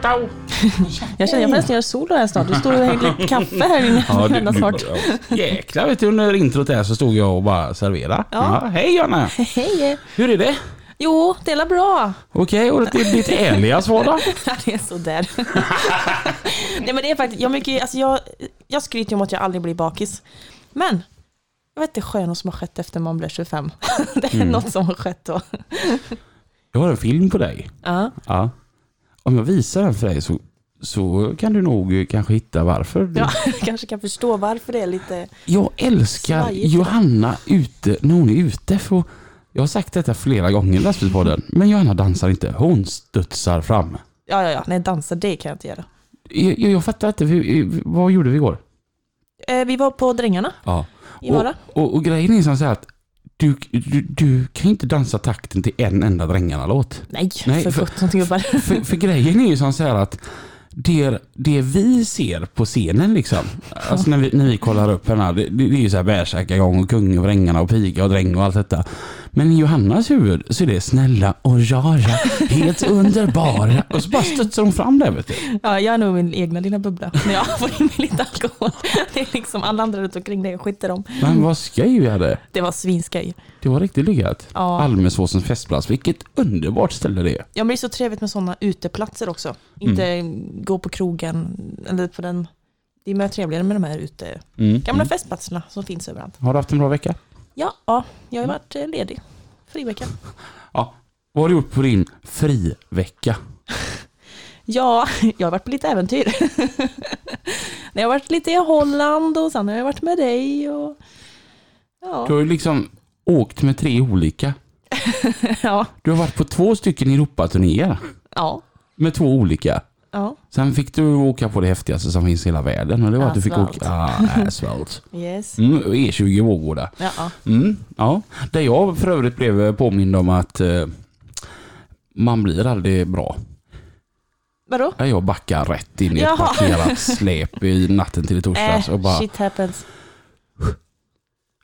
Ciao. Jag känner jag får nästan göra solo här snart. Du står och häller kaffe här inne. Ja, Ja, du, snart. ja. Jäklar vet du, under introt där så stod jag och bara serverade. Ja. hej Jonna! Hej! Hur är det? Jo, det är bra. Okej, och det är ditt ärliga svar då? det är sådär. Nej men det är faktiskt, jag, mycket, alltså jag, jag skryter ju om att jag aldrig blir bakis. Men, jag vet inte skönt som har skett efter man blir 25. det är Mm. något som har skett då. Jag har en film på dig. Ja. Ja. Om jag visar den för dig så, så kan du nog kanske hitta varför. Du- ja, jag kanske kan förstå varför det är lite... Jag älskar Svajigt. Johanna ute när hon är ute. För jag har sagt detta flera gånger i lastbilspodden. Men Johanna dansar inte. Hon studsar fram. Ja, ja, ja, nej dansa det kan jag inte göra. Jag, jag, fattar inte. Vad gjorde vi igår? Eh, vi var på Drängarna Ja. i Vara. Och, och, och grejen är som så här att du, du, du kan inte dansa takten till en enda Drängarna-låt. Nej, Nej, för för- sjutton gubbar. För, för grejen är ju som så här att det, det vi ser på scenen liksom, alltså när vi, när vi kollar upp henne, det, det är ju så här bärsärkagång och kung och Drängarna och piga och dräng och allt detta. Men i Johannas huvud så är det snälla och rara, helt underbara. Och så bara studsar hon fram där vet du. Ja, jag är nog min egna lilla bubbla. När jag får in mig lite alkohol. Det är liksom alla andra runt omkring det jag skiter om. Men vad skoj vi hade. Det var svinskoj. Det var riktigt lyckat. Ja. Almesåsens festplats, vilket underbart ställe det är. Ja, men det är så trevligt med sådana uteplatser också. Inte gå på krogen eller på den. Det är mer trevligare med de här ute, Mm. gamla Mm. festplatserna som finns överallt. Har du haft en bra vecka? Ja, ja jag har ju varit eh, ledig. Frivecka. Ja. Vad har du gjort på din frivecka? Ja, jag har varit på lite äventyr. jag har varit lite i Holland och sen har jag varit med dig. Och... Ja. Du har ju liksom åkt med tre olika. ja, Du har varit på två stycken Europaturnéer ja, med två olika. Ja, Sen fick du åka på det häftigaste som finns i hela världen och det var att du fick åka ah, asfalt. yes. Mm, E20 Vårgårda. Ja, ja. Mm, ja. Där jag för övrigt blev påmind om att eh, man blir aldrig bra. Vadå? Ja, Jag backar rätt in i ett Jaha. parkerat släp i natten till i torsdags och Äh, bara shit happens.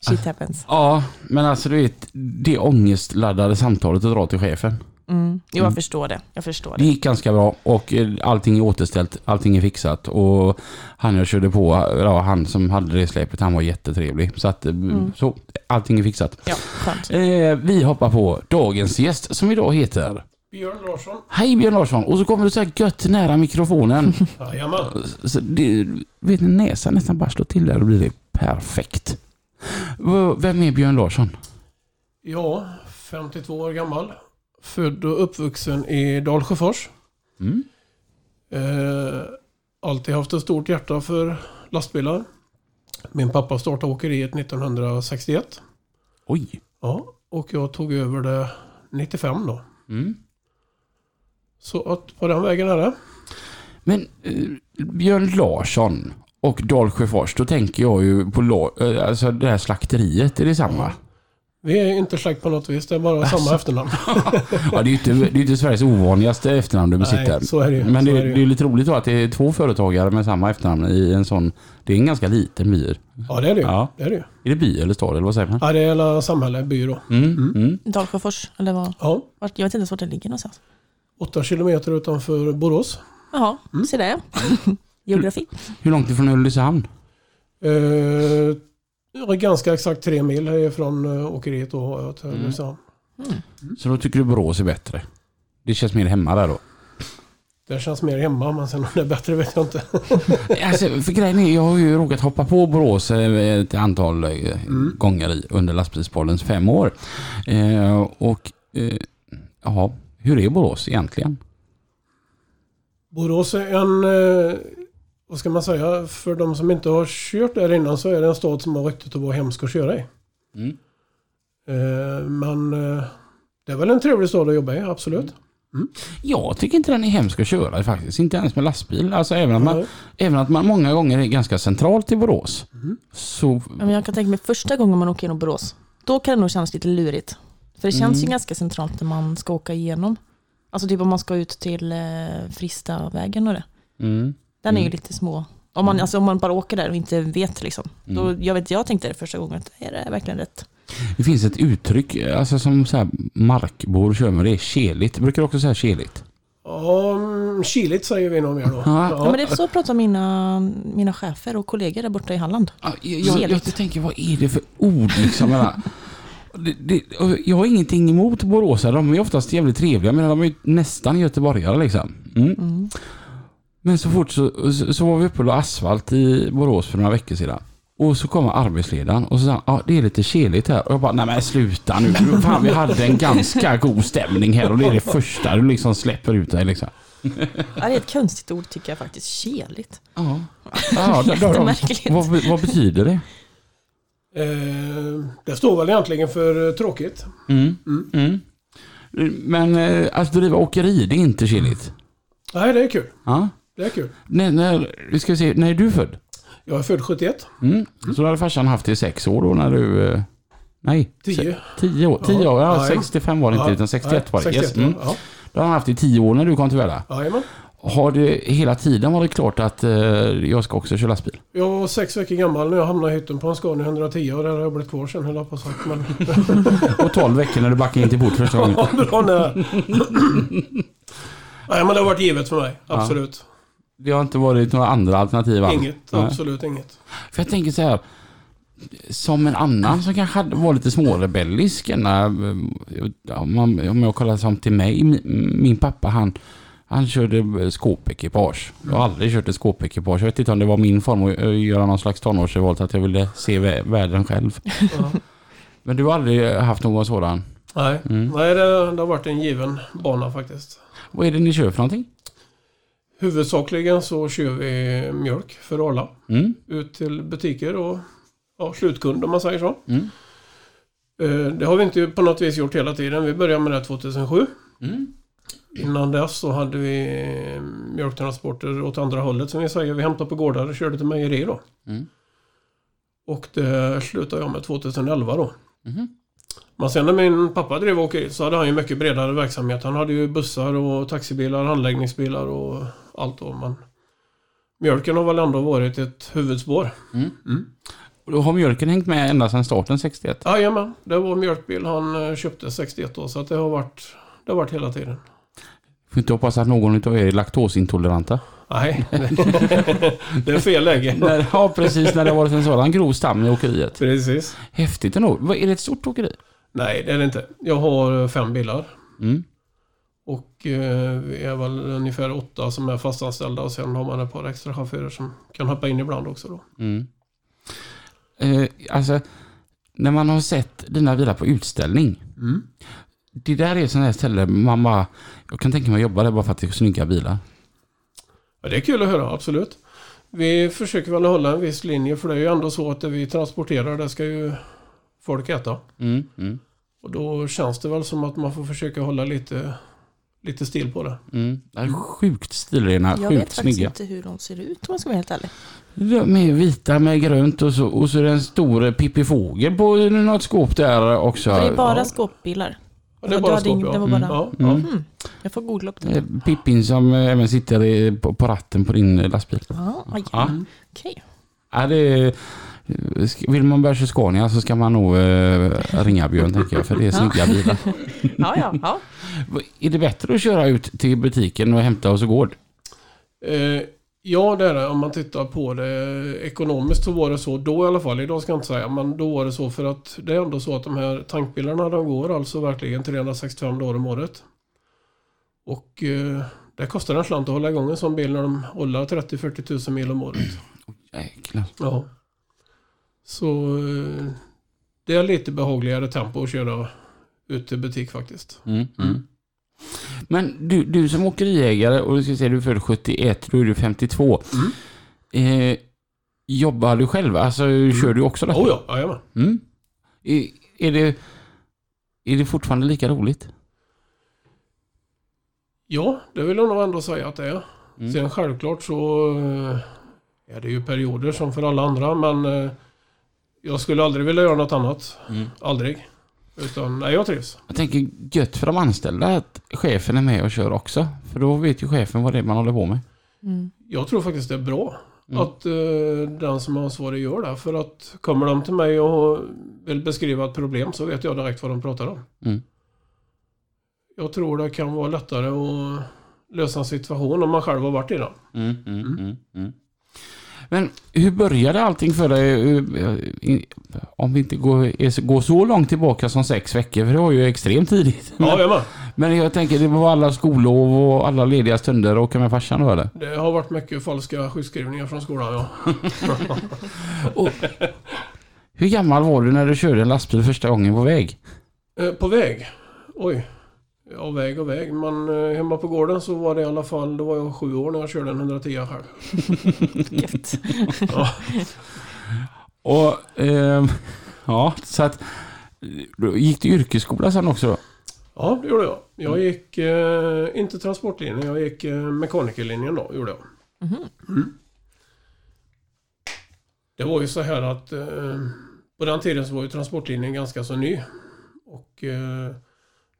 Shit happens. Ja, men alltså du vet, det ångestladdade samtalet att dra till chefen. Mm. Jo, jag Mm. förstår det. Jag förstår Det det. gick ganska bra och eh, allting är återställt, allting är fixat och han jag körde på, ja, han som hade det släpet, han var jättetrevlig. Så att, eh, så, allting är fixat. Ja. Eh, vi hoppar på dagens gäst som idag heter Björn Larsson. Hej Björn Larsson och så kommer du så här gött nära mikrofonen. Jajamän. så det, vet ni, näsan nästan bara slår till där och blir det perfekt. Vem är Björn Larsson? Ja, 52 år gammal. Född och uppvuxen i Dalsjöfors. Mm. Eh, alltid haft ett stort hjärta för lastbilar. Min pappa startade åkeriet 1961. Oj. Ja, och jag tog över det 95 då. Mm. Så att på den vägen är det. Men eh, Björn Larsson och Dalsjöfors, då tänker jag ju på eh, alltså det här slakteriet, är det samma? Vi är inte släkt på något vis, det är bara samma efternamn. Ja, det är ju inte, det är inte Sveriges ovanligaste efternamn du besitter. Nej, så är det ju. Men det, är det det är lite roligt då att det är två företagare med samma efternamn i en sån... Det är en ganska liten by. Ja, det är det ju. Ja. Det är det ju. Är det by eller stad eller vad säger man? Ja, det är hela samhälle, by då. Mm, mm. Dalsjöfors, eller vad? Ja, jag vet inte ens vart det ligger någonstans. åtta kilometer utanför Borås. Jaha, Mm. se det. Geografi. Hur långt ifrån Ulricehamn? Eh, ganska exakt tre mil från uh, åkeriet då. Till Mm. Ulricehamn. Så då tycker du Borås är bättre? Det känns mer hemma där då? Det känns mer hemma, men sen om det är bättre vet jag inte. Alltså, för grejen är, jag har ju råkat hoppa på Borås eh, ett antal eh, gånger i, under lastbilspoddens fem år. Eh, och eh, ja, hur är Borås egentligen? Borås är en, eh, vad ska man säga, för de som inte har kört där innan så är det en stad som har ryktet att vara hemsk att köra i. Mm. Eh, men eh, det är väl en trevlig stad att jobba i, absolut. Jag tycker inte den är hemsk att köra faktiskt. Inte ens med lastbil. Alltså även att man, Nej. även att man många gånger är ganska centralt i Borås. Så Ja, men jag kan tänka mig första gången man åker genom Borås, då kan det nog kännas lite lurigt. För det känns ju Mm. ganska centralt när man ska åka igenom. Alltså typ om man ska ut till eh, Fristavägen och det. mm, Den är ju Mm. lite små. Om man, alltså, om man bara åker där och inte vet liksom. Då, Mm. jag, vet, jag tänkte det första gången, att är det verkligen rätt? det finns ett uttryck alltså som så här markbor kör med. Det är keligt. Brukar du också säga keligt? Ja, mm, kiligt säger vi nog mer då. Ja. Ja, men det är så pratar mina, mina chefer och kollegor där borta i Halland. Ja, jag, jag, jag tänker, vad är det för ord liksom? Det, det, jag har ingenting emot boråsare. De är oftast jävligt trevliga, men de är ju nästan göteborgare liksom. Mm. Mm. Men så fort så, så, var vi uppe la asfalt i Borås för några veckor sedan. Och så kommer arbetsledaren och så sa han, ja det är lite keligt här. Och jag bara, nej men sluta nu. Fan vi hade en ganska god stämning här och det är det första du liksom släpper ut dig liksom. Ja, det är ett konstigt ord tycker jag faktiskt. Keligt. Ja. ja Jättemärkligt. vad, vad betyder det? Eh, det står väl egentligen för tråkigt. Mm. Mm. Mm. Men eh, att driva åkeri, det är inte keligt. Nej, det är kul. Ja. Det är kul. När, när, vi ska se, när är du född? Jag är född 71. Mm. Så då hade farsan haft i sex år då när du... eh, Nej. 10. se- Tio år. Tio Ja. år. Ja, Ja, 65 var det inte, utan 61 var det. 61, Yes. Mm. ja. Då har han haft i tio år när du kom till Värla. Ja, jajamän. Har det hela tiden varit klart att eh, jag ska också köra lastbil? Jag var sex veckor gammal när jag hamnade i hytten på en Scania 110 och där har jag blivit kvar sen höll jag på att sagt. Men Och 12 veckor när du backade in till port första gången. ja, bra nära. Nej, men det har varit givet för mig. Absolut. Det har inte varit några andra alternativ alls? Inget. Nej. Absolut inget. För jag tänker så här. Som en annan som kanske var lite smårebellisk. eh, Om, jag kollar som till mig. Min, pappa han, han körde skåpekipage. Jag har aldrig kört ett skåpekipage. Jag vet inte om det var min form att eh, göra någon slags tonårsrevolt. Att jag ville se vä- världen själv. Ja. Men du har aldrig haft någon sådan? Nej, Mm. Nej det, det har varit en given bana faktiskt. Vad är det ni kör för någonting? Huvudsakligen så kör vi mjölk för Arla. Mm. Ut till butiker och ja, slutkund om man säger så. Mm. Eh, Det har vi inte på något vis gjort hela tiden. Vi började med det 2007. Mm. Innan dess så hade vi eh, mjölktransporter åt andra hållet som vi säger. Vi hämtade på gårdar och körde till mejeri då. Mm. Och det slutade jag med 2011 då. Mhm. Men sen när min pappa drev åkeri så hade han ju mycket bredare verksamhet. Han hade ju bussar och taxibilar, anläggningsbilar och allt då. Men mjölken har väl ändå varit ett huvudspår. Mm. Mm. Och då har mjölken hängt med ända sedan starten 61? Jajamän, det var mjölkbil han eh, köpte 61 då. Så att det har varit, det har varit hela tiden. Får inte hoppas att någon av er är laktosintoleranta. Nej, det är fel läge. Ja, precis. När det har varit en sådan grov stam i åkeriet. Precis. Häftigt ändå. Är det ett stort åkeri? Nej, det är det inte. Jag har eh, fem bilar. Mm. Och eh, är väl ungefär åtta som är fastanställda och sen har man ett par extra chaufförer som kan hoppa in ibland också då. Mm. Eh, alltså, när man har sett dina bilar på utställning. Det där är sånt här ställe man bara... Jag kan tänka mig att jobba där bara för att det är snygga bilar. Ja, det är kul att höra, absolut. Vi försöker väl hålla en viss linje för det är ju ändå så att det vi transporterar det ska ju folk äta. Mm. Mm. Och då känns det väl som att man får försöka hålla lite, lite stil på det. Mm. Det är sjukt stilrena, Jag vet sjukt faktiskt snygga. inte hur de ser ut om jag ska vara helt ärlig. De är vita med grönt och så, och så är det en stor Pippi Fågel på något skåp där också. det är bara ja. skåpbilar. Ja, det är Du bara hade skåp, ja. det var Mm. Ja, Mm. ja. Hmm. Jag får googla upp Eh, det. Pippin som eh, även sitter på, ratten på din eh, lastbil. Ja, aj. Ja. Okej. Ja, det är, vill man börja köra Scania så ska man nog eh, ringa Björn tänker jag, för det är snygga bilar. Ja, ja, ja. Är det bättre att köra ut till butiken och hämta hos gård? Eh, ja, det är det. Om man tittar på det ekonomiskt så var det så då i alla fall. Idag ska jag inte säga, men då var det så för att det är ändå så att de här tankbilarna de går alltså verkligen 365 dagar om året. Och eh, det kostar en slant att hålla igång en sån bil när de håller 30-40 tusen mil om året. Jäklar. Ja. Så eh, det är lite behagligare tempo att köra ut till butik faktiskt. Mm, mm. Men du, du som åkeriägare, och du ska säga du är född 71, då är du 52. Eh, jobbar du själv? Alltså kör du också detta? Oh ja, jajamän. Mm. Är, är, det, är det fortfarande lika roligt? Ja, det vill jag nog ändå säga att det är. Mm. Sen självklart så eh, är det ju perioder som för alla andra men eh, jag skulle aldrig vilja göra något annat. Mm. Aldrig. Utan nej, jag trivs. Jag tänker gött för de anställda att chefen är med och kör också. För då vet ju chefen vad det är man håller på med. Mm. Jag tror faktiskt det är bra Mm. att eh, den som är ansvarig gör det. För att kommer de till mig och vill beskriva ett problem så vet jag direkt vad de pratar om. Mm. Jag tror det kan vara lättare att lösa en situation om man själv har varit i den. Men hur började allting för dig? eh, Om vi inte går, går så långt tillbaka som sex veckor, för det var ju extremt tidigt. Ja, jag med. Men jag tänker, det var alla skollov och alla lediga stunder och åka med farsan då eller? Det har varit mycket falska sjukskrivningar från skolan, ja. Hur gammal var du när du körde en lastbil första gången på väg? Eh, På väg? Oj. Ja, väg och väg. Men eh, hemma på gården så var det i alla fall, då var jag sju år när jag körde en 110 själv. Gött. Ja. Och, ehm, ja, så att... Gick du yrkesskola sen också då? Ja, det gjorde jag. Jag gick, eh, inte transportlinjen, jag gick eh, mekanikerlinjen då, gjorde jag. Mhm. Det var ju så här att eh, på den tiden så var ju transportlinjen ganska så ny. Och eh,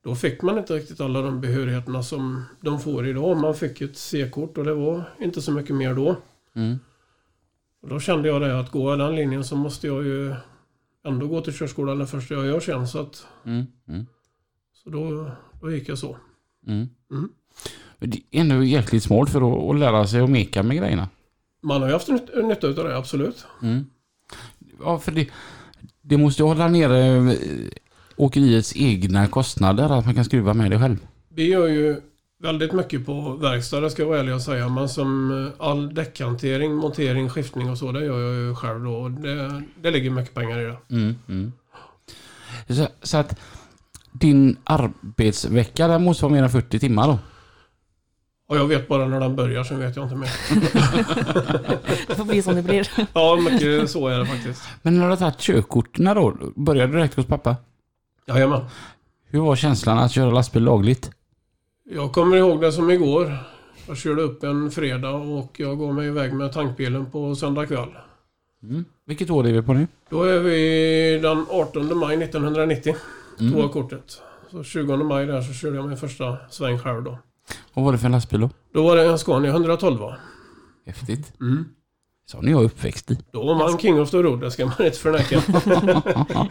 då fick man inte riktigt alla de behörigheterna som de får idag. Man fick ett C-kort och det var inte så mycket mer då. Mm. Och då kände jag det att går jag den linjen så måste jag ju ändå gå till körskolan det första jag gör sen. Så, att, Mm. Mm. så då, då gick jag så. Mm. Mm. Det är ändå jäkligt smart för att, lära sig att meka med grejerna. Man har ju haft nytt- nytta av det, absolut. Mm. Ja, för det, det måste ju hålla nere eh, åkeriets egna kostnader, att man kan skruva med det själv. Vi gör ju väldigt mycket på verkstad, det ska jag vara ärlig och säga. Men som eh, all däckhantering, montering, skiftning och så, det gör jag ju själv då. Och Det, det ligger mycket pengar i det. Mm. Mm. Så, så att din arbetsvecka den måste vara mer än 40 timmar då? Och jag vet bara när den börjar, sen vet jag inte mer. Det får bli som det blir. Ja, mycket så är det faktiskt. Men när du har tagit körkorten då, började du direkt hos pappa? Jajamän. Hur var känslan att köra lastbil lagligt? Jag kommer ihåg det som igår. Jag körde upp en fredag och jag går mig iväg med tankbilen på söndag kväll. Mm. Vilket år är vi på nu? Då är vi den 18 maj 1990. Mm. Tog jag kortet. Så 20 maj där så körde jag min första sväng själv då. Vad var det för en lastbil då? Då var det en Scania 112 va? Häftigt. Mm. Så är jag uppväxt i. Då var man king of the road, det ska man inte förneka.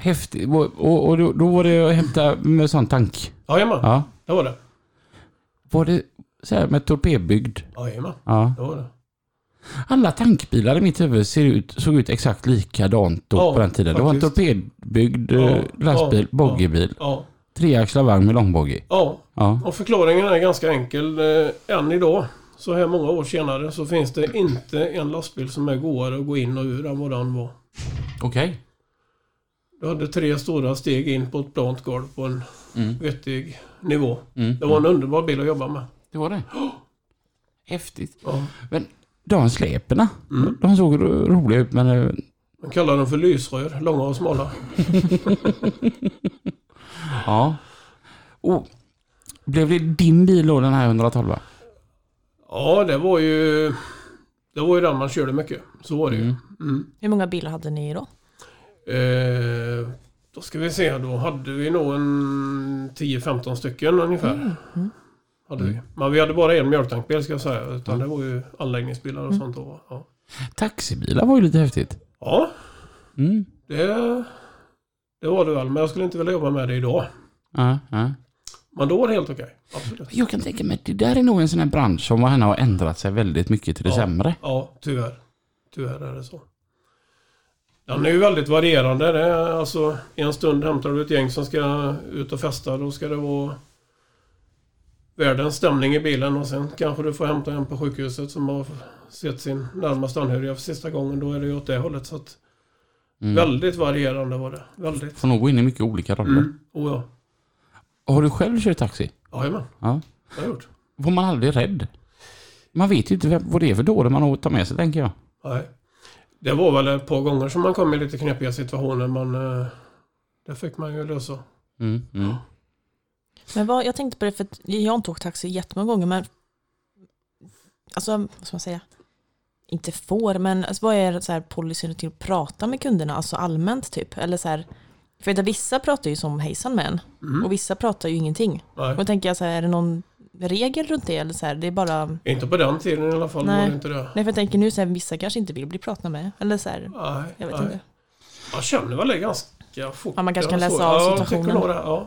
Häftigt. Och, och, då, då var det att hämta med sån tank? Jajamän, Ja. det var det. Var det så här med torpedbyggd? Jajamän, Ja. det var det. Alla tankbilar i mitt huvud ser ut, såg ut exakt likadant då Ja, på den tiden. Det var en torpedbyggd Ja, eh, lastbil, ja, boggiebil. Ja, Treaxlad vagn med långboggie. ja. Ja. Och förklaringen är ganska enkel. Eh, än idag, så här många år senare, så finns det inte en lastbil som är godare att gå in och ur än vad den var. Okej. Du hade tre stora steg in på ett plant golv på en Mm. vettig nivå. Mm. Det var en underbar bil att jobba med. Det var det. Häftigt. Ja. De släperna, Mm. de såg ro- roliga ut men... eh, Man kallar dem för lysrör, långa och smala. Ja. Och, blev det din bil då, den här 112? Ja, det var ju... Det var ju den man körde mycket. Så var det ju. Mm. Mm. Hur många bilar hade ni då? Eh, då ska vi se, då hade vi nog en 10-15 stycken ungefär. Mm. Hade vi. Men vi hade bara en mjölktankbil ska jag säga. Utan Mm. det var ju anläggningsbilar och sånt då. Ja, Taxibilar var ju lite häftigt. ja Mm. det, det var det väl. Men jag skulle inte vilja jobba med det idag. Men då var det helt okej. Absolut. Jag kan tänka mig att det där är nog en sån här bransch som har ändrat sig väldigt mycket till det Ja. sämre. Ja, tyvärr. Tyvärr är det så. Den är ju väldigt varierande. Det är alltså, en stund hämtar du ett gäng som ska ut och festa. Då ska det vara världens stämning i bilen och sen kanske du får hämta en på sjukhuset som har sett sin närmaste anhöriga för sista gången. Då är det ju åt det hållet. Så att Mm. Väldigt varierande var det. Väldigt. Får nog gå in i mycket olika roller. Mm. Oh, ja. Har du själv kört taxi? Jajamän, Ja. det har jag gjort. Var man aldrig rädd? Man vet ju inte vad det är för dåre man har att ta med sig, tänker jag. Nej. Det var väl ett par gånger som man kom i lite knepiga situationer men eh, det fick man ju lösa. Mm, mm. Men vad, jag tänkte på det, för att jag har inte åkt taxi jättemånga gånger, men alltså, vad ska man säga? Inte får, men alltså, vad är så här policyn till att prata med kunderna, alltså allmänt typ? Eller så här, för att vissa pratar ju som hejsan med en, Mm. och vissa pratar ju ingenting. Nej. Och då tänker jag så här, är det någon regel runt det? Eller så här, det är bara, Inte på den tiden i alla fall Nej. inte det. nej för jag tänker nu så här, vissa kanske inte vill bli pratade med. Eller så här, Nej, jag vet nej. inte. Jag känner väl det ganska fort. Ja, man kanske kan Ja, läsa så. av Ja, jag situationen. nog det, ja.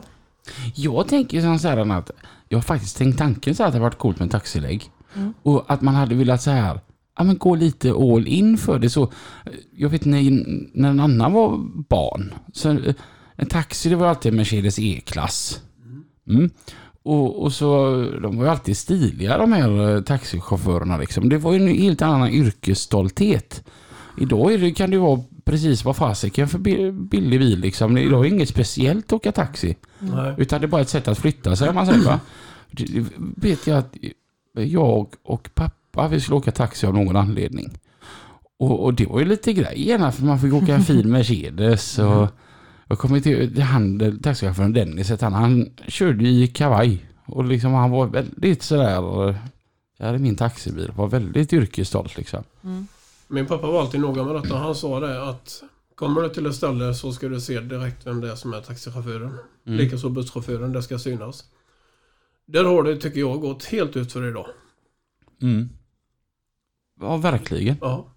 Jag tänker så här att jag har faktiskt tänkt tanken så här att det varit coolt med en taxilägg. Mm. Och att man hade velat så här, ja men gå lite all in för det så. Jag vet när, när en annan var barn. Så en taxi det var alltid en Mercedes E-klass. Mm. Och, och så, de var ju alltid stiliga de här eh, taxichaufförerna liksom. Det var ju en helt annan yrkesstolthet. Idag det, kan det ju vara precis vad fasiken för bi- billig bil liksom. Idag är det inget speciellt att åka taxi. Nej. Utan det är bara ett sätt att flytta sig man säger va. Det vet jag att jag och pappa vi skulle åka taxi av någon anledning. Och, och det var ju lite grejen för man fick åka en fin Mercedes och jag kommer till till han, taxichauffören Dennis, att han, han körde i kavaj. Och liksom han var väldigt sådär, det här är min taxibil, var väldigt yrkesstolt liksom. Mm. Min pappa var alltid noga med detta. Han sa det att kommer du till ett ställe så ska du se direkt vem det är som är taxichauffören. Mm. Likaså busschauffören, det ska synas. Där har det, tycker jag, gått helt ut för idag. Mm. Ja, verkligen. Ja.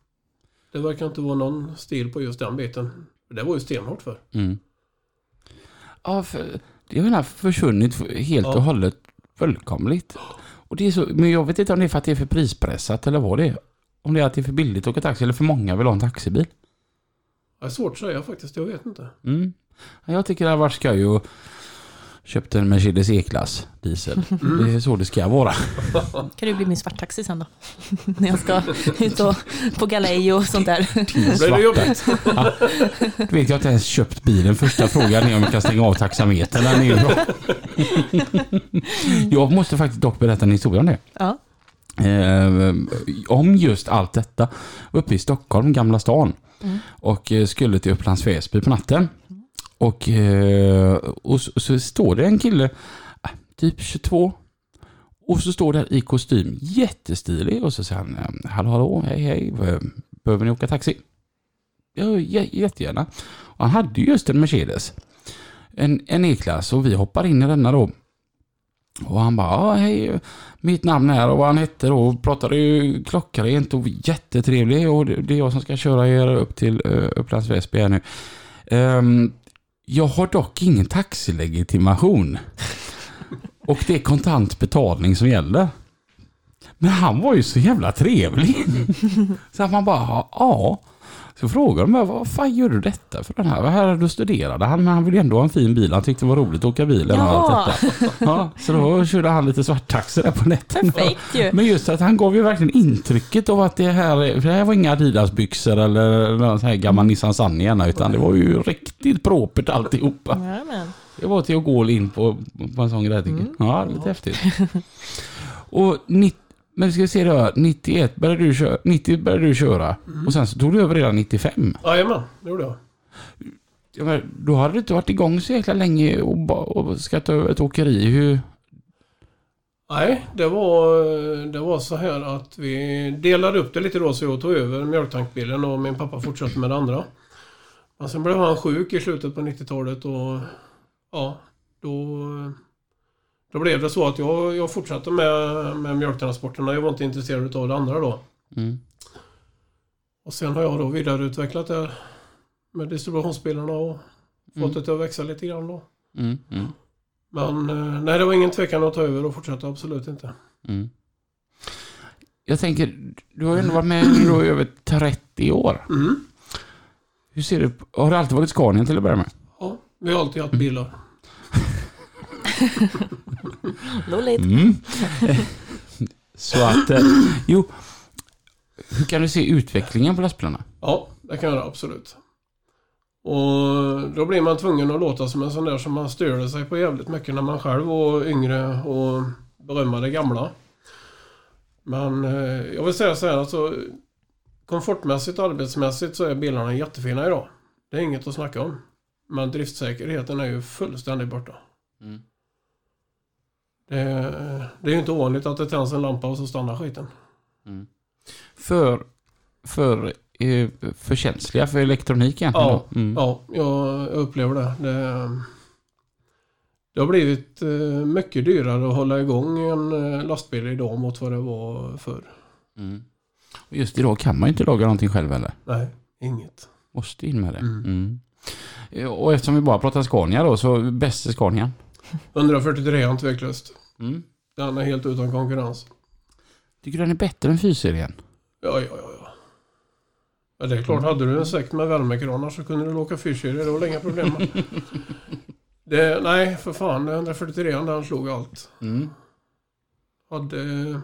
Det verkar inte vara någon stil på just den biten. Det var ju stenhårt för. Mm. Ja, för det har försvunnit helt och hållet fullkomligt. Och det är så, men jag vet inte om det är för att det är för prispressat eller vad det är. Om det är att det är för billigt att åka taxi eller för många vill ha en taxibil. Det är svårt att säga faktiskt, jag vet inte. Mm. Ja, Jag tycker det har varit skoj och köpt en Mercedes E-klass diesel. Mm. Det är så det ska vara. Kan du bli min svarttaxi sen då? När jag ska ut och på galej och sånt där. Då blir det jobbigt. Du vet jag har inte ens köpt bilen. Första frågan är om jag kan stänga av taxametern. Den är ju bra. Jag måste faktiskt dock berätta en historia om det. Ja. Eh, om just allt detta. Uppe i Stockholm, Gamla stan. Mm. Och eh, skulle till Upplands Väsby på natten. Och, eh, och så, så står det en kille, äh, typ 22. Och så står där i kostym, jättestilig. Och så säger han, ehm, hallå hallå, hej hej, behöver ni åka taxi? Ja, jättegärna. Och han hade just en Mercedes. En, en E-klass och vi hoppar in i denna då. Och han bara, ah, hej, mitt namn är och vad han hette då. Och pratade ju klockrent och jättetrevlig. Och det det är jag som ska köra er upp till uh, Upplands Väsby här nu. Ehm, jag har dock ingen taxilegitimation. Och det är kontant betalning som gäller. Men han var ju så jävla trevlig. Så att man bara, ja. Så frågade de mig, vad fan gör du detta för den här? Vad här du studerade han, men han ville ändå ha en fin bil. Han tyckte det var roligt att åka bil. och allt Ja, detta. Ja, så då körde han lite svarttaxi där på nätterna. perfekt ju. Men just att han gav ju verkligen intrycket av att det här, det här var inga Adidas-byxor eller någon sån här gammal Nissan Sunny utan det var ju riktigt propert alltihopa. Jajamän. Det var till att gå in på, på en sån grej. Mm. Ja, lite häftigt. Och 90, men ska vi se då, 91 började du köra, 90 började du köra och sen så tog du över redan 95. Jajamän, det gjorde jag. Ja, men Då hade du inte varit igång så jäkla länge och, och ska ta över ett åkeri. Hur, Nej, det var, det var så här att vi delade upp det lite då så jag tog över mjölktankbilen och min pappa fortsatte med det andra. Men sen blev han sjuk i slutet på 90-talet och ja, då, då blev det så att jag, jag fortsatte med, med mjölktransporterna. Jag var inte intresserad av det andra då. mm. Och sen har jag då vidareutvecklat det med distributionsbilarna och fått Mm. det till att växa lite grann då. Mm, mm, Men eh, nej, det var ingen tvekan att ta över och fortsätta, absolut inte. mm. Jag tänker, du har ju ändå varit med då i över 30 år. Mm. Hur ser du Har det alltid varit Scania till att börja med? Ja, vi har alltid haft bilar. Roligt. Mm. Så att, eh, jo. Hur kan du se utvecklingen på lastbilarna? Ja, det kan jag göra, absolut. Och då blir man tvungen att låta som en sån där som man störde sig på jävligt mycket när man själv var yngre och berömma det gamla. Men eh, jag vill säga så här, alltså komfortmässigt och arbetsmässigt så är bilarna jättefina idag. Det är inget att snacka om. Men driftsäkerheten är ju fullständigt borta. Det, det är ju inte ovanligt att det tänds en lampa och så stannar skiten. För, för, eh, för känsliga för elektronik egentligen Ja? Mm. Ja, jag upplever det. det. Det har blivit eh, mycket dyrare att hålla igång en eh, lastbil idag mot vad det var förr. Mm. Och just idag kan man ju inte laga någonting själv eller? Nej, inget. Måste in med det. Mm. Mm. Och eftersom vi bara pratar Scania då, så bäst är Scania. 143 är tveklöst. Mm. Den är helt utan konkurrens. Tycker du den är bättre än 4-serien? Ja, ja, ja. ja. ja det är klart, hade du en säck med värmekranar så kunde du åka fyrserie. Det var inga problem. det, nej, för fan. 143 den slog allt. Mm. Hade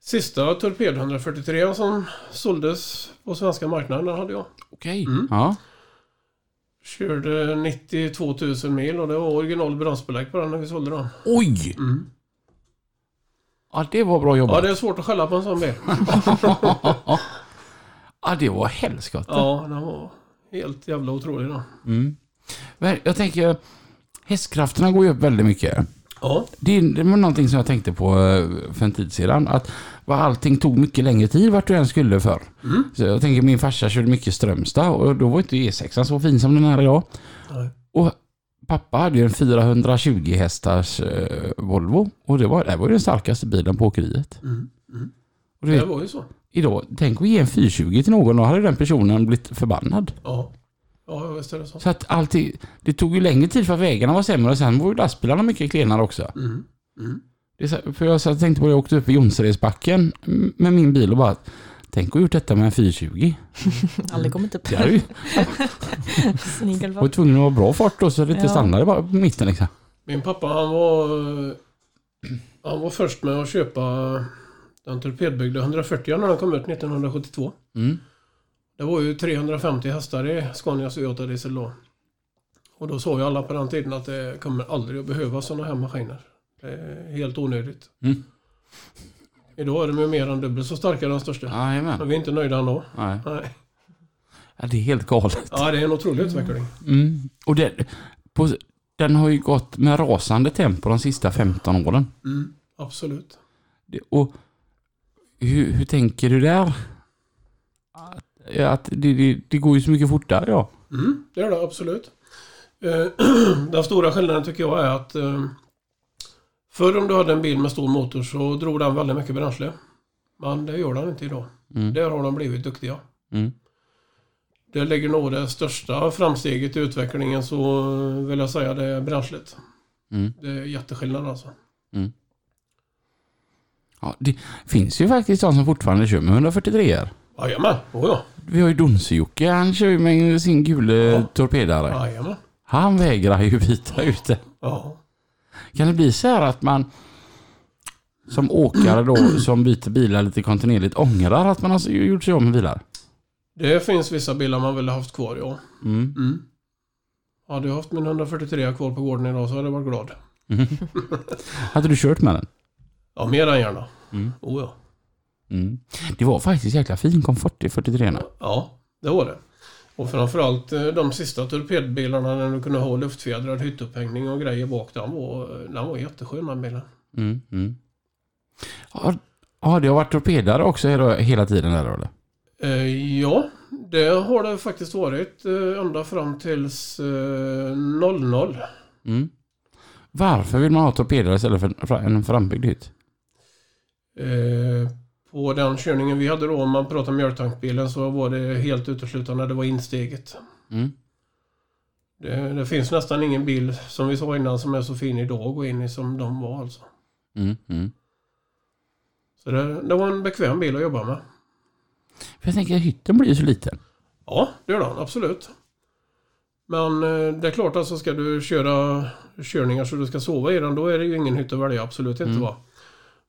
sista Torped 143 som såldes på svenska marknaden, den hade jag. Okej. Mm. Ja. Körde 92 000 mil och det var original bromsbelägg på den när vi sålde den. Oj! Mm. Ja, det var bra Ja, jobbat. det är svårt att skälla på en sån bil. ja, det var helskotta. Ja, den var helt jävla otrolig då. Mm. Men jag tänker, hästkrafterna går ju upp väldigt mycket. Ja. Det, det var någonting som jag tänkte på eh, för en tid sedan. Att vad allting tog mycket längre tid vart du än skulle för. Mm. Så jag tänker min farsa körde mycket Strömstad och då var inte E6 så fin som den är idag. Nej. Och pappa hade ju en 420 hästars eh, Volvo och det var, det var ju den starkaste bilen på åkeriet. Mm. Mm. Och Det vet, var ju så. idag, tänk att ge en 420 till någon, då hade den personen blivit förbannad. Ja. Ja, visst är det så. Så att alltid, det tog ju längre tid för att vägarna var sämre och sen var ju lastbilarna mycket klenare också. Mm. Mm. Det så, för jag och tänkte på det, jag åkte upp i Jonseredsbacken med min bil och bara Tänk att ha gjort detta med en 420. Aldrig kommit upp. Ju var tvungen att ha bra fart då så det inte Ja. stannade bara på mitten liksom. Min pappa han var, han var först med att köpa den torpedbyggda 140 när den kom ut 1972. Mm. Det var ju 350 hästar i Scanias V8 diesel då. Och då sa ju alla på den tiden att det kommer aldrig att behövas sådana här maskiner. Det är helt onödigt. Mm. Idag är de ju mer än dubbelt så starka den största. Jajamän. Men vi är inte nöjda ändå. Nej. Nej. Ja, det är helt galet. Ja, det är en otrolig utveckling. Mm. Och det, på, den har ju gått med rasande tempo de sista 15 åren. Mm, absolut. Det, och hur, hur tänker du där? Att, att det, det, det går ju så mycket fortare ja. Mm, det är det absolut. Eh, Den stora skillnaden tycker jag är att eh, förr om du hade en bil med stor motor så drog den väldigt mycket bränsle. Men det gör den inte idag. Mm. Där har de blivit duktiga. Mm. Det ligger nog det största framsteget i utvecklingen så vill jag säga det är bränslet. Mm. Det är jätteskillnad alltså. Ja, det finns ju faktiskt de som fortfarande kör med 143 er Jajamän, oh ja. Vi har ju Donse-Jocke, han kör ju med sin gula Ja. torpedare. Jajamän. Han vägrar ju byta ut det. Ja. Kan det bli så här att man som åkare då som byter bilar lite kontinuerligt ångrar att man har gjort sig av med bilar? Det finns vissa bilar man vill ha haft kvar, ja. Mm. Mm. Hade jag haft min 143 kvar på gården idag så hade jag varit glad. Hade du kört med den? Ja, mer än gärna. Mm. Oh ja. Mm. Det var faktiskt jäkla fin komfort i 43 Ja, det var det. Och framförallt eh, de sista torpedbilarna när du kunde ha luftfjädrad hyttupphängning och grejer bak. Den var, den var jätteskön den bilen. mm. mm. Har, har det varit torpedare också hela, hela tiden där eller? Eh, ja, det har det faktiskt varit eh, ända fram tills eh, 00. Mm. Varför vill man ha torpedare istället för för en frambyggd hytt? Eh, på den körningen vi hade då, om man pratar mjölktankbilen, så var det helt uteslutande det var insteget. Mm. Det, det finns nästan ingen bil, som vi sa innan, som är så fin idag att gå in i som de var alltså. Mm. Mm. Så det, det var en bekväm bil att jobba med. För jag tänker hytten blir ju så liten. Ja, det gör den absolut. Men eh, det är klart alltså ska du köra körningar så du ska sova i den då är det ju ingen hytt att välja. Absolut inte Mm. va.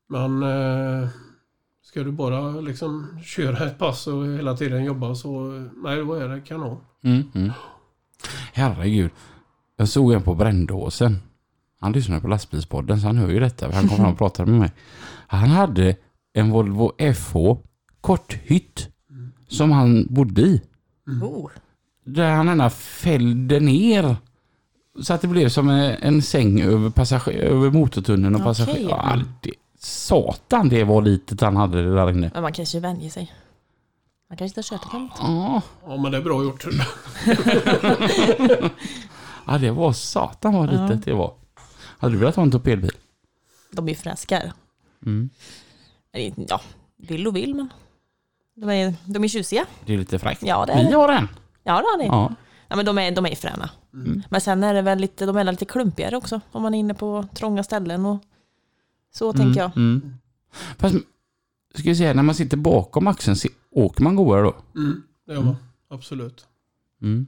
Men eh, ska du bara liksom köra ett pass och hela tiden jobba så nej då är det kanon. Mm. Mm. Herregud. Jag såg en på Brändåsen. Han lyssnade på lastbilspodden så han hör ju detta. Han kom fram och pratade med mig. Han hade en Volvo FH korthytt som han bodde i. Oh. Där han ena fällde ner så att det blev som en, en säng över, passager, över motortunneln och passager. Ja, det, satan det var litet han hade det där inne. Men man kanske vänjer sig. Man kanske inte har kört den. Ja, Ja, men det är bra gjort. ja det var satan vad Ja. litet det var. Hade du velat ha en torpedbil? De är ju fräskar. Mm. Ja, vill och vill men. De är, de är tjusiga. Det är lite fräckt. Ja, det är det. har en. Ja, det har ni. Ja. Ja. men de är, de är fräna. Mm. Men sen är det väl lite, de är lite klumpigare också. Om man är inne på trånga ställen och så tänker jag. Mm. Fast, ska vi säga, när man sitter bakom axeln, se- åker man godare då? Mm, det gör man. Absolut. Mm.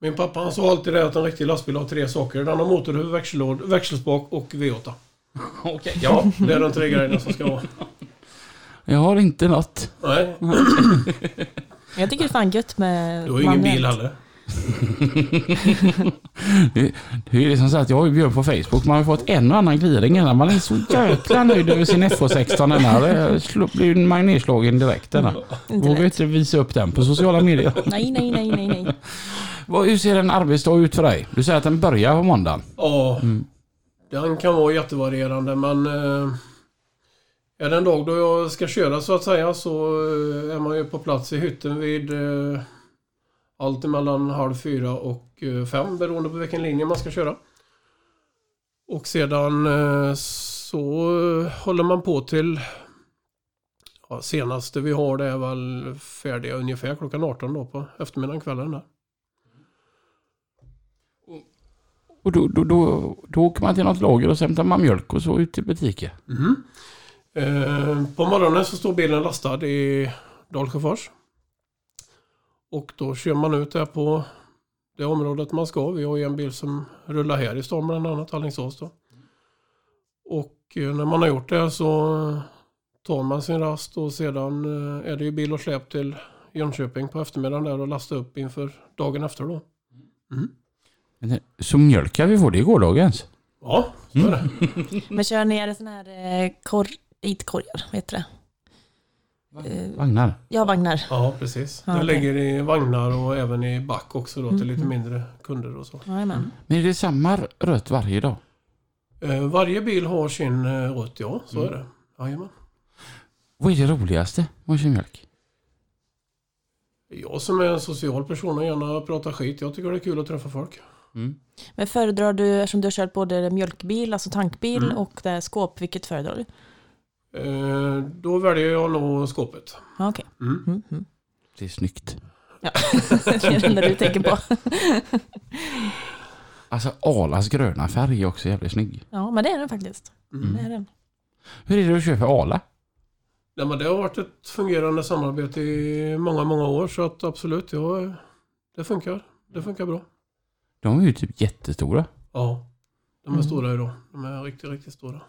Min pappa han sa alltid det att en riktig lastbil har tre saker. Den har motorhuvud, växellåd, växelspak och V8. Okej. Ja, det är de tre grejerna som ska vara. Jag har inte något. Nej, Jag tycker det är fan gött med du har ingen manuellt. bil heller. Det det är liksom så att jag har Björn på Facebook. Man har fått en och annan gliring innan. Man är så jäkla nöjd över sin FH16. denna. Det slå- blir en magnetslagen direkt. denna. Vågar inte visa upp den på sociala medier. Nej, nej, nej, nej, nej. Hur ser en arbetsdag ut för dig? Du säger att den börjar på måndagen. Ja, Mm. den kan vara jättevarierande men eh, är det en dag då jag ska köra så att säga så eh, är man ju på plats i hytten vid eh, allt mellan halv fyra och eh, fem beroende på vilken linje man ska köra. Och sedan eh, så håller man på till ja, senaste vi har det är väl färdiga ungefär klockan 18 då på eftermiddagen kvällen där. Och då, då, då, då åker man till något lager och så hämtar man mjölk och så ut till butiker. Mhm. Eh, på morgonen så står bilen lastad i Dalsjöfors. Och då kör man ut där på det området man ska. Vi har ju en bil som rullar här i stan bland annat, Alingsås då. Och eh, när man har gjort det så tar man sin rast och sedan eh, är det ju bil och släp till Jönköping på eftermiddagen där och lasta upp inför dagen efter då. Så mjölkar vi får det i gårdagens. Ja, så är det. Men kör ner sådana här eh, kor, inte korgar, vad heter det? Eh, Vagnar. ja, vagnar. Ja, precis. Ja, Det okej. ligger i vagnar och även i back också då till lite Mhm. mindre kunder och så. Jajamän. Men är det samma rött varje dag? Eh, varje bil har sin eh, rutt, ja. Så Mm. är det. Jajamän. Vad är det roligaste med att köra mjölk? Jag som är en social person och gärna pratar skit. Jag tycker det är kul att träffa folk. Mm. Men föredrar du, eftersom du har kört både mjölkbil, alltså tankbil Mm. och det skåp, vilket föredrar du? Eh, då väljer jag nog skåpet. Okej. Mm. Mm, mm. Det är snyggt. Ja, det är det enda du tänker på. Alltså Alas gröna färg är också jävligt snygg. Ja, men det är den faktiskt. Mm. Det är den. Hur är det att för Ala? Nej, men det har varit ett fungerande samarbete i många, många år. Så att absolut, ja, det funkar. Det funkar bra. De är ju typ jättestora. Ja, de är Mm. stora idag. De är riktigt, riktigt stora.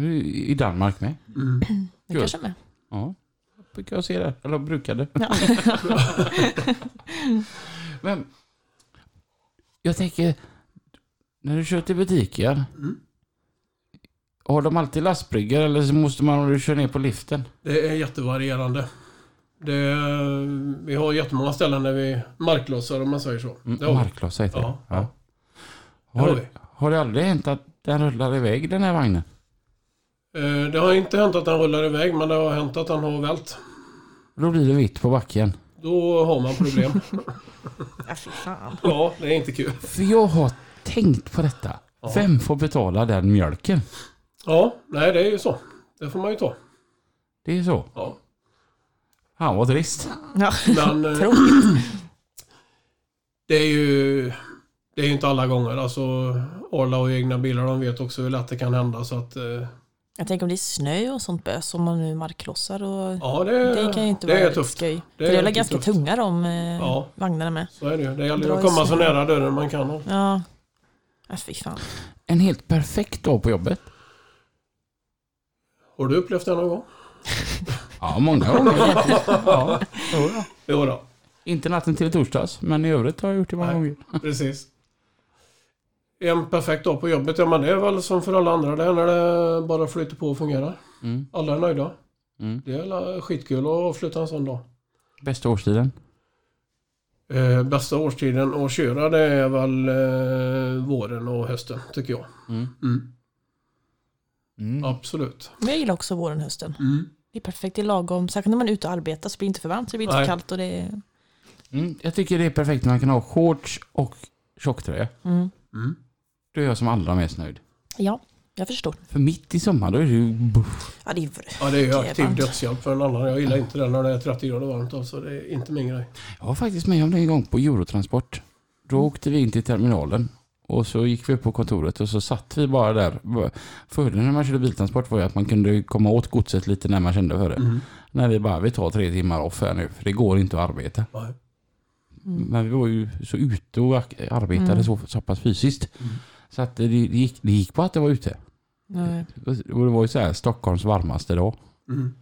I Danmark med. Mm. Det kanske med. Ja. Brukar jag se det. Eller brukade. Ja. Men jag tänker, när du kör till butiker. Mm. Har de alltid lastbryggor eller så måste man om du kör ner på liften? Det är jättevarierande. Det, vi har jättemånga ställen där vi marklossar om man säger så. Mm, Det har vi. Markloss heter det. Ja, Ja. Det har vi. har det aldrig hänt att den rullar iväg den här vagnen? Eh, Det har inte hänt att den rullar iväg men det har hänt att den har vält. Då blir det vitt på backen. Då har man problem. Ja, fy fan. ja, det är inte kul. För jag har tänkt på detta. Ja. Vem får betala den mjölken? Ja, nej det är ju så. Det får man ju ta. Det är så. Ja. Han var trist. Ja, Men eh, det är ju det är ju inte alla gånger. Alltså Arla och egna bilar de vet också hur lätt det kan hända. Så att, eh, Jag tänker om det är snö och sånt bös, om man nu marklossar och ja, det, det kan ju inte det vara är tufft. skoj. Det För det är ganska tufft. tunga de eh, Ja. vagnarna med. Så är det ju. Det gäller ju att komma så nära dörren man kan. Ja. Ja, fy fan. En helt perfekt dag på jobbet. Har du upplevt det någon gång? Ja, många gånger. Ja, jo då. Jo då, Inte natten till torsdags, men i övrigt har jag gjort det många Nej. gånger. precis. En perfekt dag på jobbet, ja men det är väl som för alla andra det är när det bara flyter på och fungerar. Mm. Alla är nöjda. Mm. Det är skitkul att avsluta en sån dag. Bästa årstiden? Eh, bästa årstiden att köra det är väl eh, våren och hösten tycker jag. Mm. Mm. Mm. Absolut. Men jag gillar också våren och hösten. Mm. Det är perfekt, det är lagom. Särskilt när man är ute och arbetar så blir det inte för varmt, så det blir inte Nej. för kallt och det är... Mm. Jag tycker det är perfekt när man kan ha shorts och tjocktröja. Mm. Mm. Då är jag som allra mest nöjd. Ja, jag förstår. För mitt i sommar då är det ju... Ja, det är... Ja, det är aktiv dödshjälp för en annan. Jag gillar inte det när det är 30 grader varmt. Alltså. Det är inte min grej. Jag var faktiskt med om det en gång på Eurotransport. Då åkte vi in till terminalen och så gick vi upp på kontoret och så satt vi bara där. Fördelen när man körde biltransport var ju att man kunde komma åt godset lite när man kände för det. Mm. När vi bara, vi tar tre timmar off här nu för det går inte att arbeta. Nej. Mm. Men vi var ju så ute och arbetade Mm. så, så pass fysiskt. Mm. Så att det, det, gick, det gick på att det var ute. Nej. Och det var ju så här Stockholms varmaste dag. Mm.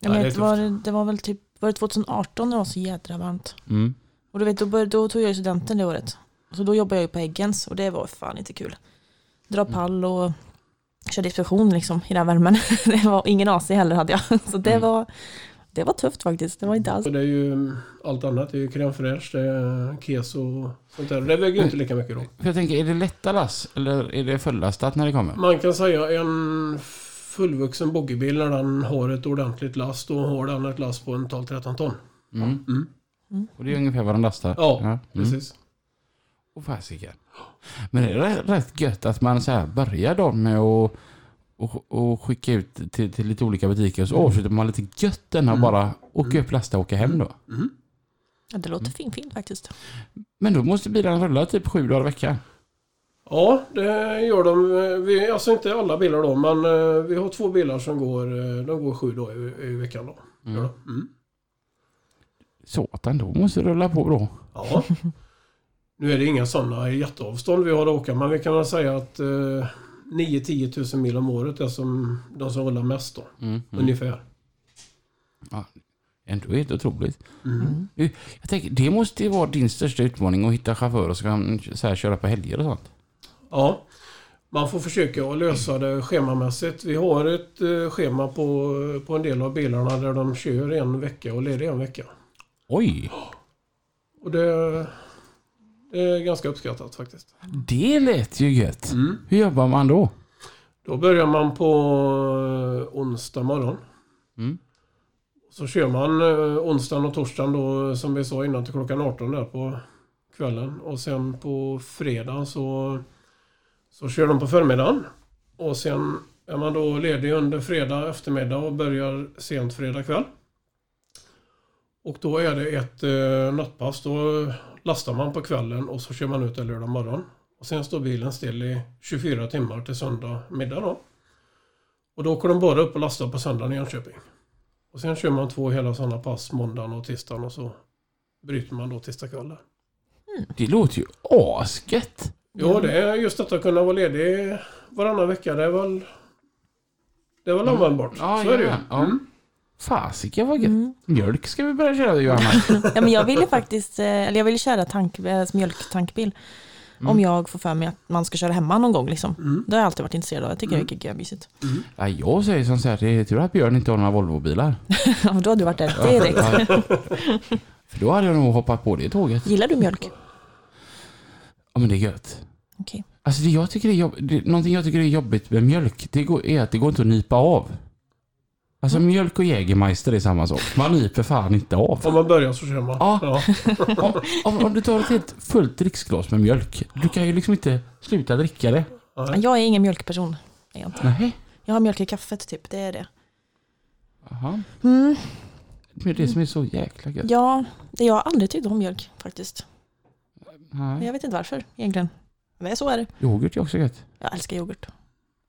Jag Nej, vet, det var, det var väl typ var det 2018 när det var så jädra varmt. Mm. Och du vet, då, började, då tog jag ju studenten det året. Så då jobbade jag ju på Eggens och det var fan inte kul. Dra pall och köra expedition liksom i den värmen. Det var ingen AC heller hade jag. Så det, Mm. var, det var tufft faktiskt. Det var inte alls... Och det är ju allt annat. Det är ju crème fraîche, det är keso och sånt där. Det väger ju inte lika mycket då. Jag tänker, är det lätta lass eller är det fullastat när det kommer? Man kan säga en fullvuxen boggiebil när den har ett ordentligt last. Då har den ett last på en 12-13 ton. Mm. Mm. Och det är ungefär vad den lastar? Ja, Mm. Precis. Och fasiken. Men det är rätt- rätt gött att man så här börjar då med att och, och skicka ut till, till lite olika butiker och så avslutar man lite gött den och Mm. bara åka upp, lasta och åka hem då. Mm. Ja, det låter fint, fint faktiskt. Men då måste bilen rulla typ sju dagar i veckan. Ja, det gör de. Vi, alltså inte alla bilar då, men eh, vi har två bilar som går, eh, de går sju dagar i, i veckan då. Mm. Ja. Mm. Satan, då måste rulla på bra. ja. Nu är det inga sådana jätteavstånd vi har att åka, men vi kan väl säga att eh, 9-10 tusen mil om året är som de som rullar mest då. Mm. Mm. Ungefär. Ändå helt otroligt. Mm. Jag tänker, det måste ju vara din största utmaning att hitta chaufförer som kan så här, köra på helger och sånt. Ja, man får försöka att lösa det schemamässigt. Vi har ett eh, schema på, på en del av bilarna där de kör en vecka och leder en vecka. Oj, Och det, är ganska uppskattat faktiskt. det lät ju gött. Mm. Hur jobbar man då? Då börjar man på eh, onsdag morgon. Mm. Så kör man eh, onsdagen och torsdagen då som vi sa innan till klockan 18 där på kvällen. Och sen på fredag så, så kör de på förmiddagen. Och sen är man då ledig under fredag eftermiddag och börjar sent fredag kväll. Och då är det ett eh, nattpass. Då lastar man på kvällen och så kör man ut det lördag morgon. Och sen står bilen still i 24 timmar till söndag middag då. Och då åker de bara upp och lastar på söndagen i Jönköping. Och sen kör man två hela sådana pass måndagen och tisdagen och så bryter man då tisdag kväll. där. Det låter ju asgött. Jo, det är just att kunna vara ledig varannan vecka. Det är väl... Det är väl Mm. användbart. Ja, så är det ju. ja. Mm. Fasiken vad gött. Mm. Mjölk ska vi börja köra Johanna. Ja, men jag ville faktiskt, eh, eller jag ville köra tank, eh, mjölktankbil. Mm. Om jag får för mig att man ska köra hemma någon gång liksom. Mm. Det har jag alltid varit intresserad av. Jag tycker Mm. det är mysigt. Ja, jag säger som så här, det är tur att Björn inte har några Volvobilar. Ja, då har du varit där direkt. För då hade jag nog hoppat på det tåget. Gillar du mjölk? Ja men det är gött. Okej. Alltså det jag tycker är jobb, det, någonting jag tycker är jobbigt med mjölk, det går, är att det går inte att nypa av. Alltså mjölk och Jägermeister är samma sak. Man nyper fan inte av. Om man börjar så kör man. Ja. Om, om, om du tar ett helt fullt dricksglas med mjölk, du kan ju liksom inte sluta dricka det. Nej. Jag är ingen mjölkperson. Inte. Nej. Jag har mjölk i kaffet typ, det är det. Jaha. Mm. Det är det som är så jäkla gött. Ja, det- jag har aldrig tyckt om mjölk faktiskt. Men Nej. jag vet inte varför egentligen. Men så är det. Yoghurt är också gött. Jag älskar yoghurt.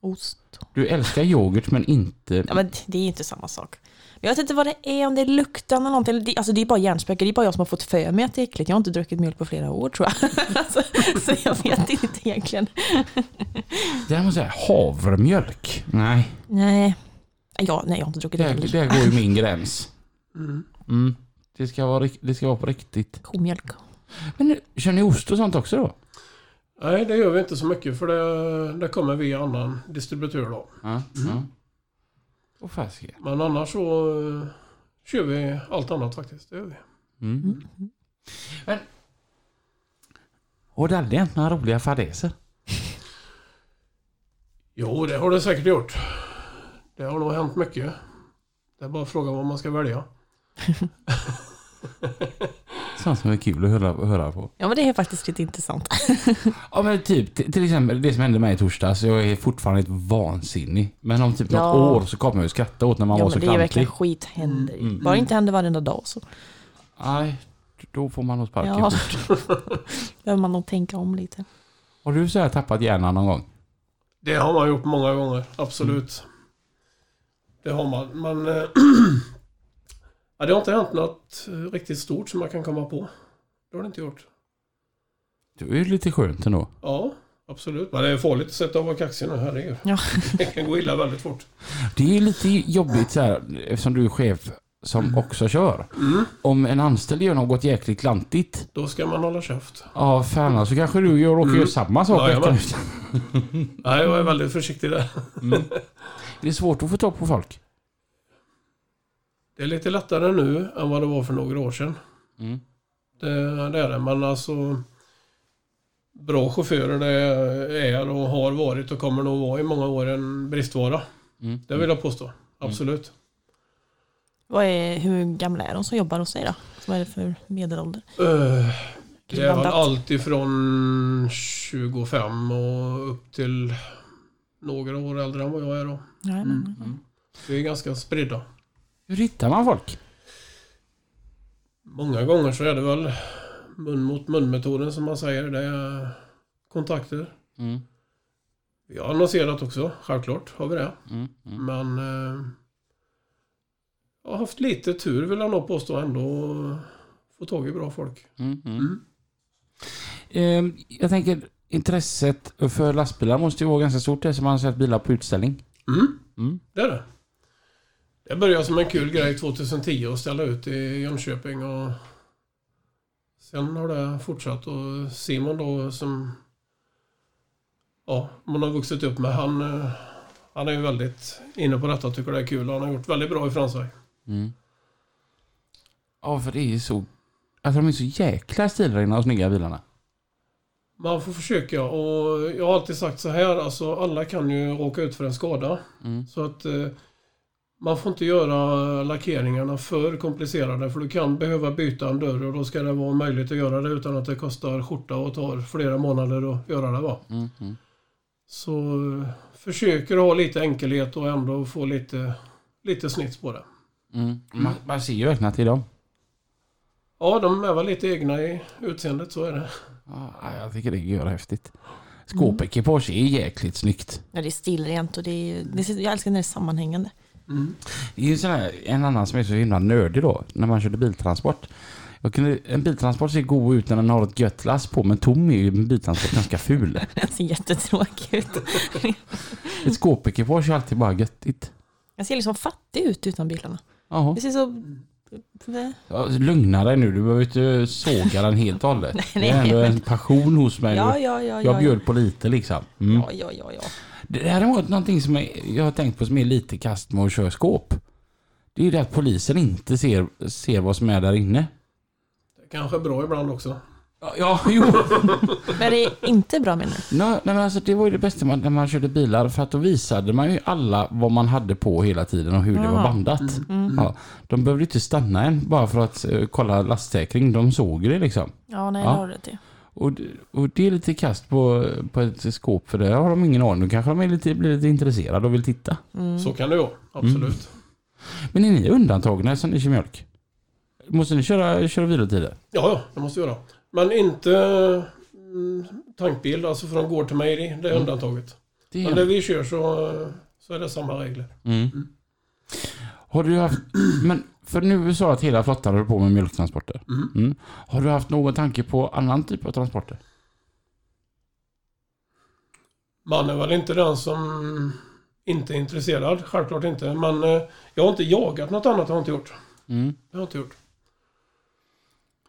Ost. Du älskar yoghurt men inte... Ja, men det är inte samma sak. Jag vet inte vad det är, om det är lukten eller någonting. Det- Alltså det är bara hjärnspöke. Det är bara jag som har fått för mig att det är äckligt. Jag har inte druckit mjölk på flera år tror jag. alltså, så jag vet inte egentligen. Däremot säga havremjölk. Nej, Nej. Ja, nej, jag har inte druckit det där, heller. där går ju min gräns. Mm. Mm. Det, ska vara, det ska vara på riktigt. Komjölk. Men nu, kör ni ost och sånt också då? Nej, det gör vi inte så mycket för det, det kommer via annan distributör då. Ja. ja. Och fasiken. Men annars så eh, kör vi allt annat faktiskt. Det gör vi. Mm. Mm. Men Och det har aldrig hänt några roliga fadäser? Jo, det har det säkert gjort. Det har nog hänt mycket. Det är bara frågan vad man ska välja. Sånt som är kul att höra, höra på. Ja men det är faktiskt lite intressant. Ja men typ till exempel det som hände mig i torsdags. Jag är fortfarande ett vansinnig. Men om typ Ja. något år så kommer jag ju skratta åt när man ja var men så det är verkligen klantig. skit händer ju. Mm. Bara inte händer varenda dag så Nej, då får man nog sparken Ja. fort. behöver man nog tänka om lite. Har du så här tappat hjärnan någon gång? Det har man gjort många gånger, absolut. Det har man, men... ja, det har inte hänt något eh, riktigt stort som jag kan komma på. Det har det inte gjort. Det är ju lite skönt ändå. Ja, absolut. Men det är farligt att sätta av nu, herregud. Ja. Det kan gå illa väldigt fort. Det är ju lite jobbigt så här eftersom du är chef som också kör. Mm. Om en anställd gör något jäkligt klantigt. Då ska man hålla käft. Ja, för annars så kanske du gör, råkar Mm. göra samma sak Ja, veckan efter. Nej, jag är väldigt försiktig där. Mm. Det är svårt att få tag på folk. Det är lite lättare nu än vad det var för några år sedan. Mm. Det, det är det, men alltså... Bra chaufförer det är och har varit och kommer nog vara i många år en bristvara. Mm. Det vill jag påstå. Absolut. Vad är, hur gamla är de som jobbar hos dig då? Vad är det för medelålder? Eh, det är väl allt ifrån 25 och upp till några år äldre än vad jag är då. Ja, Mm. Mm. Vi är ganska spridda. Hur hittar man folk? Många gånger så är det väl mun mot mun-metoden som man säger. Det är kontakter. Mm. Vi har annonserat också, självklart har vi det. Mm. Mm. Men eh, jag har haft lite tur vill jag nog påstå ändå. Få tag i bra folk. Mm. Ehm, Jag tänker intresset för lastbilar måste ju vara ganska stort eftersom man har sett bilar på utställning. Mm, Mm. det är det. Det började som en kul grej 2010 att ställa ut i Jönköping och sen har det fortsatt och Simon då som ja, man har vuxit upp med han, eh, han är ju väldigt inne på detta och tycker det är kul. Han har gjort väldigt bra ifrån sig. Mm. Ja, för det är ju så... Alltså de är så jäkla stilrena och snygga bilarna. Man får försöka och jag har alltid sagt så här, alltså alla kan ju råka ut för en skada. Mm. Så att eh, man får inte göra lackeringarna för komplicerade för du kan behöva byta en dörr och då ska det vara möjligt att göra det utan att det kostar skjorta och tar flera månader att göra det. Va? Mm. Mm. Så eh, försöker ha lite enkelhet och ändå få lite, lite snitt på det. Mm. Man, man ser ju verkligen är dem. Ja, de är väl lite egna i utseendet, så är det. Ja, jag tycker det är gör häftigt. Skåpekipage är jäkligt snyggt. ja, det är stilrent och det är, det är, jag älskar när det är sammanhängande. Mm. Det är ju sån här, en annan som är så himla nördig då, när man körde biltransport. Jag kunde, en biltransport ser god ut när den har ett gött lass på, men tom är ju en biltransport ganska ful. Det ser jättetråkigt ut. Ett skåpekipage är alltid bara göttigt. Jag ser liksom fattig ut utan bilarna. Jaha. Det ser så... Ja, lugna dig nu, du behöver inte såga den helt och hållet. Nej, Det är nej, ändå en passion hos mig. Ja, ja, ja. jag ja, bjöd på lite liksom. Mm. ja, ja, ja, ja. Det här är någonting som jag, har tänkt på som är lite kast med att köra skåp. Det är ju det att polisen inte ser, ser vad som är där inne. Det kanske är bra ibland också. Ja, ja jo. Men det är inte bra menar du? Nej, nej, men alltså, det var ju det bästa man, när man körde bilar för att då visade man ju alla vad man hade på hela tiden och hur det var Ja. bandat. Mm. Ja, de behövde inte stanna en bara för att eh, kolla lastsäkring. De såg det liksom. Ja, nej, Ja. det har du rätt i. Och, det- och det är lite kast på, på ett skåp för det har de ingen aning. Då kanske de är lite, blir lite intresserade och vill titta. Mm. Så kan det vara, absolut. Men är ni undantagna som ni kör mjölk? Måste ni köra, köra vilotider? Ja, ja, det måste vi göra. Men inte mm, tankbil, alltså från gård till mejeri. Det är Mm. undantaget. Det Men där vi kör så, så är det samma regler. Mm. Har du haft... Men för nu sa att hela flottan håller på med mjölktransporter. Mm. Mm. Har du haft någon tanke på annan typ av transporter? Man är väl inte den som inte är intresserad, självklart inte. Men eh, jag har inte jagat något annat, har jag inte gjort. Mm. Det har jag inte gjort.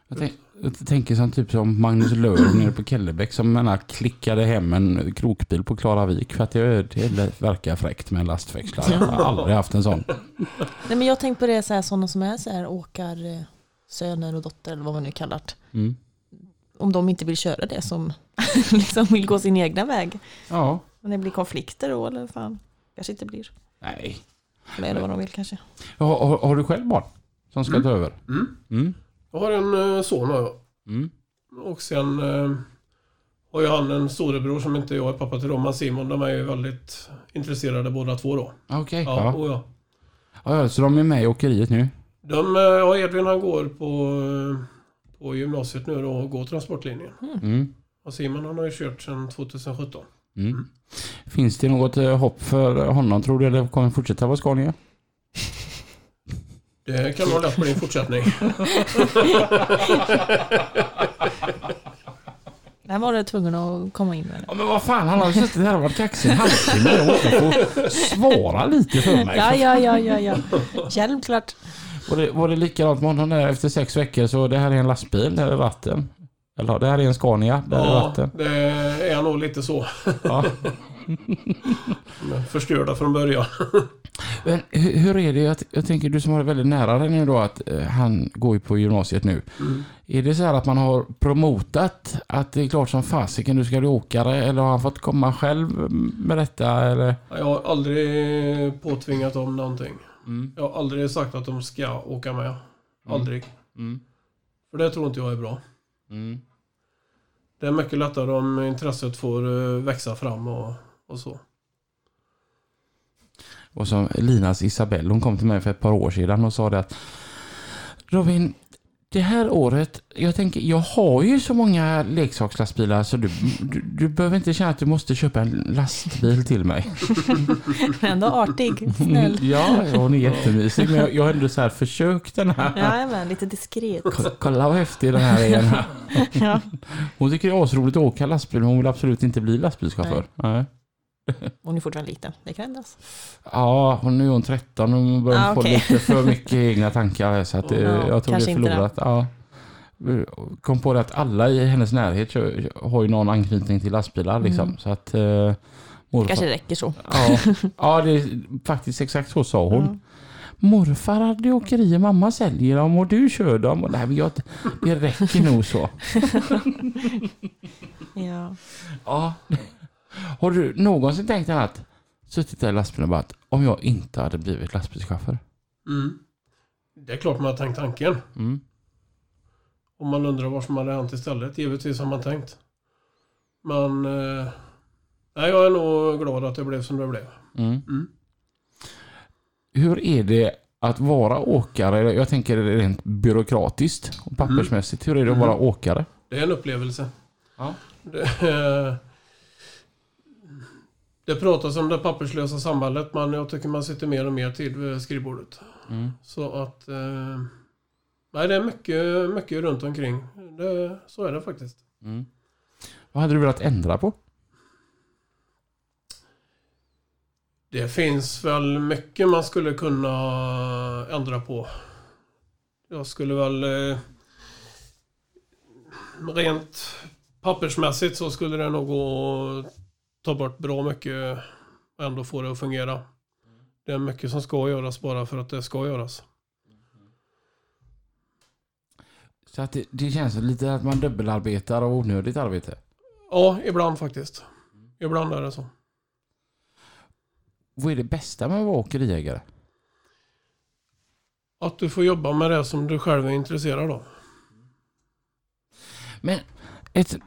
Jag, tänk, jag tänker som typ som Magnus Lööf nere på Kellebäck som menar klickade hem en krokbil på Klaravik för att det, det verkar fräckt med en lastväxlare. Jag har aldrig haft en sån. Nej, men jag tänkte på det så här, sådana som är så här åkar eh, söner och dotter eller vad man nu kallar det. Mm. om de inte vill köra det som liksom vill gå sin egna väg. Ja. Om det blir konflikter då eller fan, kanske inte blir. Nej. Eller vad de vill kanske. Har, har, har du själv barn som ska ta över? Mm. Mm. Jag har en eh, son har jag. Mm. Och sen eh, har ju han en storebror som inte jag är pappa till men Simon. De är ju väldigt intresserade båda två då. Okej. Ja, Ja. och ja. Ja. Så de är med i åkeriet nu? De, eh, ja, Edvin han går på, på gymnasiet nu då och går transportlinjen. Mm. Och Simon han har ju kört sedan 2017. Mm. Finns det något hopp för honom tror du? Eller kommer han fortsätta vara Scania? Det kan nog lätt bli en fortsättning. Där var det tvungen att komma in med det. Ja men vad fan, han har suttit här och varit kaxig en halvtimme. Jag måste få svara lite för mig. Ja, ja, ja, ja, ja. Självklart. Var, det, var det likadant med honom där efter sex veckor så det här är en lastbil, det här är ratten. Eller ja, det här är en Scania, det här är Ja, ratten. det är nog lite så. Ja. Förstörda från början. Men hur, är det, jag, jag tänker du som har det väldigt nära dig nu då att eh, han går ju på gymnasiet nu. Mm. Är det så här att man har promotat att det är klart som fasiken du ska bli åkare eller har han fått komma själv med detta eller? Jag har aldrig påtvingat dem någonting. Mm. Jag har aldrig sagt att de ska åka med. Aldrig. Mm. För det tror inte jag är bra. Mm. Det är mycket lättare om intresset får eh, växa fram och, och så. Och som Linas Isabelle, hon kom till mig för ett par år sedan och sa det att Robin, det här året, jag tänker, jag har ju så många leksakslastbilar så du, du, du behöver inte känna att du måste köpa en lastbil till mig. Ändå artig, snäll. Ja, hon är jättemysig men jag, jag har ändå så här försökt den här. Ja, men lite diskret. Ko- Kolla vad häftig den här är. Den här. Ja. Hon tycker det är asroligt att åka lastbil men hon vill absolut inte bli lastbilschaufför. Nej. Hon är fortfarande liten, det kan ändras. Ja, hon är hon 13 och hon börjar Ah, få lite för mycket egna tankar. Så att, Ja, jag tror det är förlorat. Ja. Kom på det att alla i hennes närhet har ju någon anknytning till lastbilar. Liksom. Mm. Så att eh, morfar... Kanske räcker så. Ja, ja, det är faktiskt exakt så sa hon. Ja. Morfar hade åkerier, mamma säljer dem och du kör dem. Och nej, jag, det räcker nog så. Ja. Ja. Har du någonsin tänkt att suttit där i lastbilen och bara att om jag inte hade blivit lastbilschaufför? Mm. Det är klart man har tänkt tanken. Mm. Om man undrar vad som hade hänt istället. Givetvis har man tänkt. Men... Eh, jag är nog glad att det blev som det blev. Mm. Mm. Hur är det att vara åkare? Jag tänker rent byråkratiskt och pappersmässigt. Hur är det att Mm. vara åkare? Det är en upplevelse. Ja. Det, eh, det pratas om det papperslösa samhället men jag tycker man sitter mer och mer tid vid skrivbordet. Mm. Så att... Eh, nej, det är mycket, mycket runt omkring. Det, så är det faktiskt. Mm. Vad hade du velat ändra på? Det finns väl mycket man skulle kunna ändra på. Jag skulle väl... Eh, rent pappersmässigt så skulle det nog gå att ta bort bra mycket och ändå få det att fungera. Det är mycket som ska göras bara för att det ska göras. Så att det, det känns lite att man dubbelarbetar och onödigt arbete. Ja, ibland faktiskt. Ibland är det så. Vad är det bästa med att vara åkeriägare? Att du får jobba med det som du själv är intresserad av. Men ett,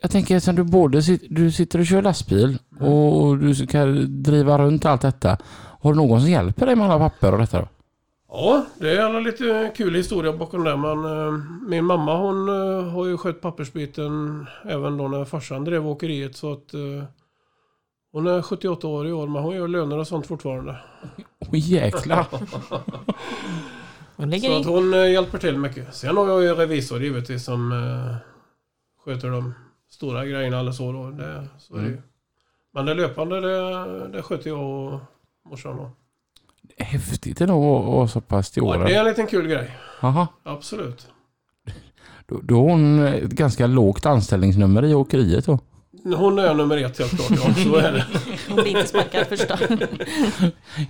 jag tänker eftersom du både du sitter och kör lastbil och du ska driva runt allt detta. Har du någon som hjälper dig med alla papper och detta då? Ja, det är en lite kul historia bakom det. Men eh, min mamma hon eh, har ju skött pappersbiten även då när farsan drev åkeriet. Så att eh, hon är 78 år i år men hon gör löner och sånt fortfarande. Åh jäklar! Hon Så att hon eh, hjälper till mycket. Sen har jag ju revisor givetvis som eh, sköter de stora grejerna eller så då. Det, så är det. Mm. Men det löpande det, det sköter jag och morsan då. Häftigt ändå att vara så pass till Ja, det åren. är en liten kul grej. Jaha. Absolut. Då, då har hon ett ganska lågt anställningsnummer i åkeriet då. Hon är nummer ett helt klart. Ja, så är det. Hon blir inte sparkad första.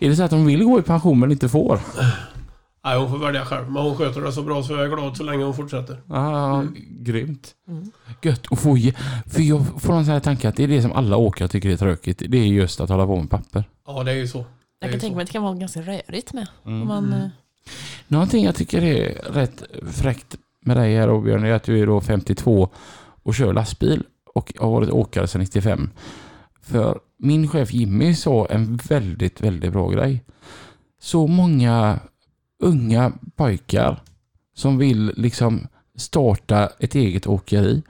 Är det så att hon vill gå i pension men inte får? Nej, hon får välja själv. Men hon sköter det så bra så jag är glad så länge hon fortsätter. Ja, grymt. Mm. Gött att få ge, För jag får en sån här tanke att det är det som alla åkare tycker är tråkigt. Det är just att hålla på med papper. Ja, det är ju så. Det Jag kan tänka mig att det kan vara ganska rörigt med. Mm. Om man, eh, Någonting jag tycker är rätt fräckt med dig här Björn är att du är då 52 och kör lastbil och har varit åkare sedan 95. För min chef Jimmy sa en väldigt, väldigt bra grej. Så många unga pojkar som vill liksom starta ett eget åkeri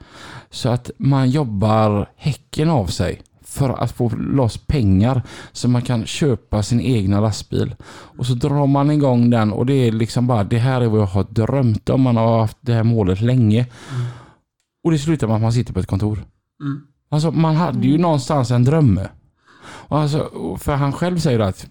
så att man jobbar häcken av sig för att få loss pengar så man kan köpa sin egna lastbil. Och så drar man igång den och det är liksom bara det här är vad jag har drömt om. Man har haft det här målet länge. Mm. Och det slutar med att man sitter på ett kontor. Mm. Alltså man hade ju Mm. någonstans en dröm. Och alltså, för han själv säger att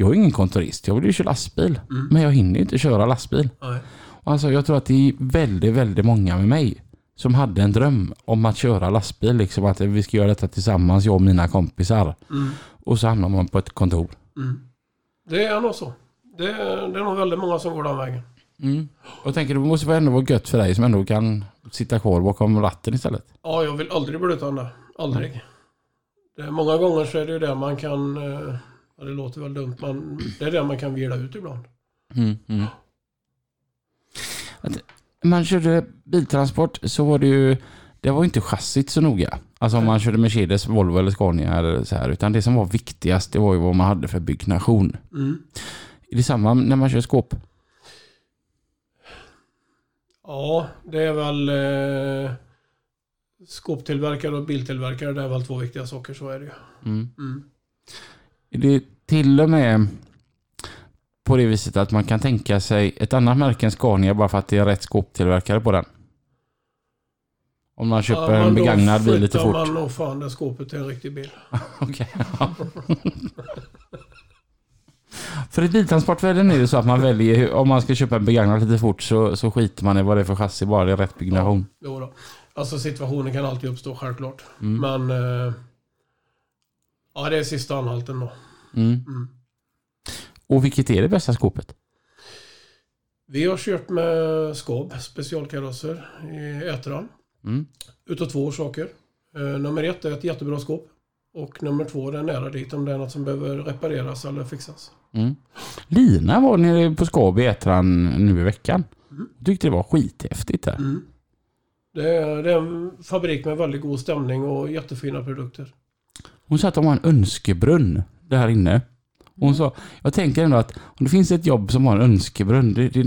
jag är ingen kontorist, jag vill ju köra lastbil. Mm. Men jag hinner inte köra lastbil. Nej. Och Alltså jag tror att det är väldigt, väldigt många med mig som hade en dröm om att köra lastbil. Liksom att vi ska göra detta tillsammans, jag och mina kompisar. Mm. Och så hamnar man på ett kontor. Mm. Det är nog så. Det är, det är nog väldigt många som går den vägen. Mm. Jag tänker det måste vara ändå vara gött för dig som ändå kan sitta kvar bakom ratten istället. Ja, jag vill aldrig bli utan det. Aldrig. Det många gånger så är det ju det man kan... Ja, det låter väl dumt, men det är det man kan vila ut ibland. Mm, mm. Man körde biltransport så var det ju, det var inte chassit så noga. Alltså om man körde Mercedes, Volvo eller Scania eller så här. Utan det som var viktigast det var ju vad man hade för byggnation. Mm. Är det samma när man kör skåp? Ja, det är väl... Eh, skåptillverkare och biltillverkare, det är väl två viktiga saker, så är det ju. Mm. Mm. Är det till och med på det viset att man kan tänka sig ett annat märke än Scania bara för att det är rätt skåptillverkare på den? Om man köper Ja, en begagnad bil lite fort. man nog fan det skåpet till en riktig bil. Okej. ja. För i biltransportvärlden är det så att man väljer, hur- om man ska köpa en begagnad lite fort så, så skiter man i vad det är för chassi, bara det är rätt byggnation. Jo då. Alltså situationen kan alltid uppstå, självklart. Mm. Men... Eh, ja, det är sista anhalten då. Mm. Mm. Och vilket är det bästa skåpet? Vi har kört med Skab, specialkarosser, i Ätran. Mm. Utav två orsaker. Eh, nummer ett är ett jättebra skåp. Och nummer två, är nära dit om det är något som behöver repareras eller fixas. Mm. Lina var nere på Skab i Ätran nu i veckan. Mm. Tyckte det var skithäftigt där. Mm. Det, är, det är en fabrik med väldigt god stämning och jättefina produkter. Hon sa att de har en önskebrunn där inne. Och Hon sa, jag tänker ändå att om det finns ett jobb som har en önskebrunn, det, det,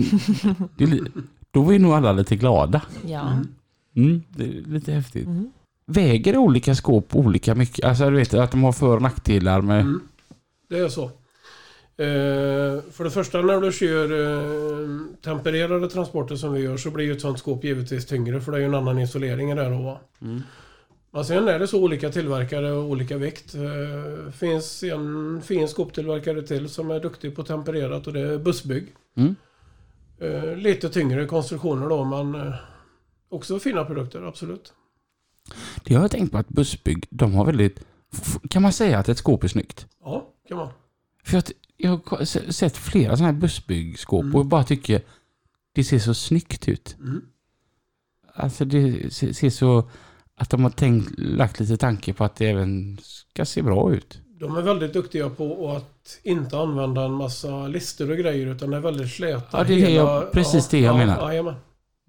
det, då är nog alla lite glada. ja. Mm. Mm, det är lite häftigt. Mm. Väger olika skåp olika mycket? Alltså du vet att de har för och nackdelar med... Mm. Det är så. Eh, för det första när du kör eh, tempererade transporter som vi gör så blir ju ett sånt skåp givetvis tyngre för det är ju en annan isolering i det då. Mm. Men sen är det så olika tillverkare och olika vikt. Eh, finns en fin skåptillverkare till som är duktig på tempererat och det är Bussbygg. Mm. Eh, lite tyngre konstruktioner då men eh, också fina produkter, absolut. Det har jag tänkt på att Bussbygg, de har väldigt... Kan man säga att ett skåp är snyggt? Ja, kan man. För att jag har se- sett flera sådana här Bussbygg-skåp Mm. och bara tycker det ser så snyggt ut. Mm. Alltså det se- ser så... Att de har tänkt, lagt lite tanke på att det även ska se bra ut. De är väldigt duktiga på att inte använda en massa lister och grejer utan är väldigt släta. Ja, det är det jag- precis det jag menar. Ja, jajamän.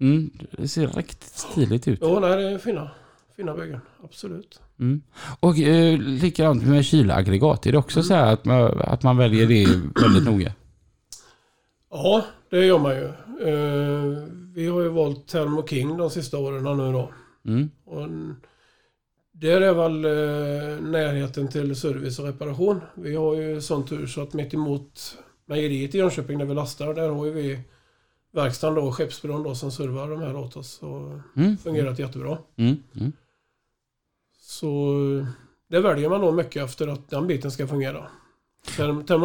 Mm, det ser riktigt stiligt ut. Jo, nej, det är fina. Fina byggen. Absolut. Mm. Och eh, likadant med kylaggregat. Är det också så här att man, att man väljer det väldigt noga? Ja, det gör man ju. Eh, vi har ju valt Thermo King de sista åren nu då. Mm. Och där är väl eh, närheten till service och reparation. Vi har ju sån tur så att mitt emot mejeriet i Jönköping där vi lastar, där har ju vi verkstaden då, Skeppsbron då, som servar de här åt oss. Och Mm. fungerat jättebra. Mm. Mm. Så det väljer man då mycket efter att den biten ska fungera.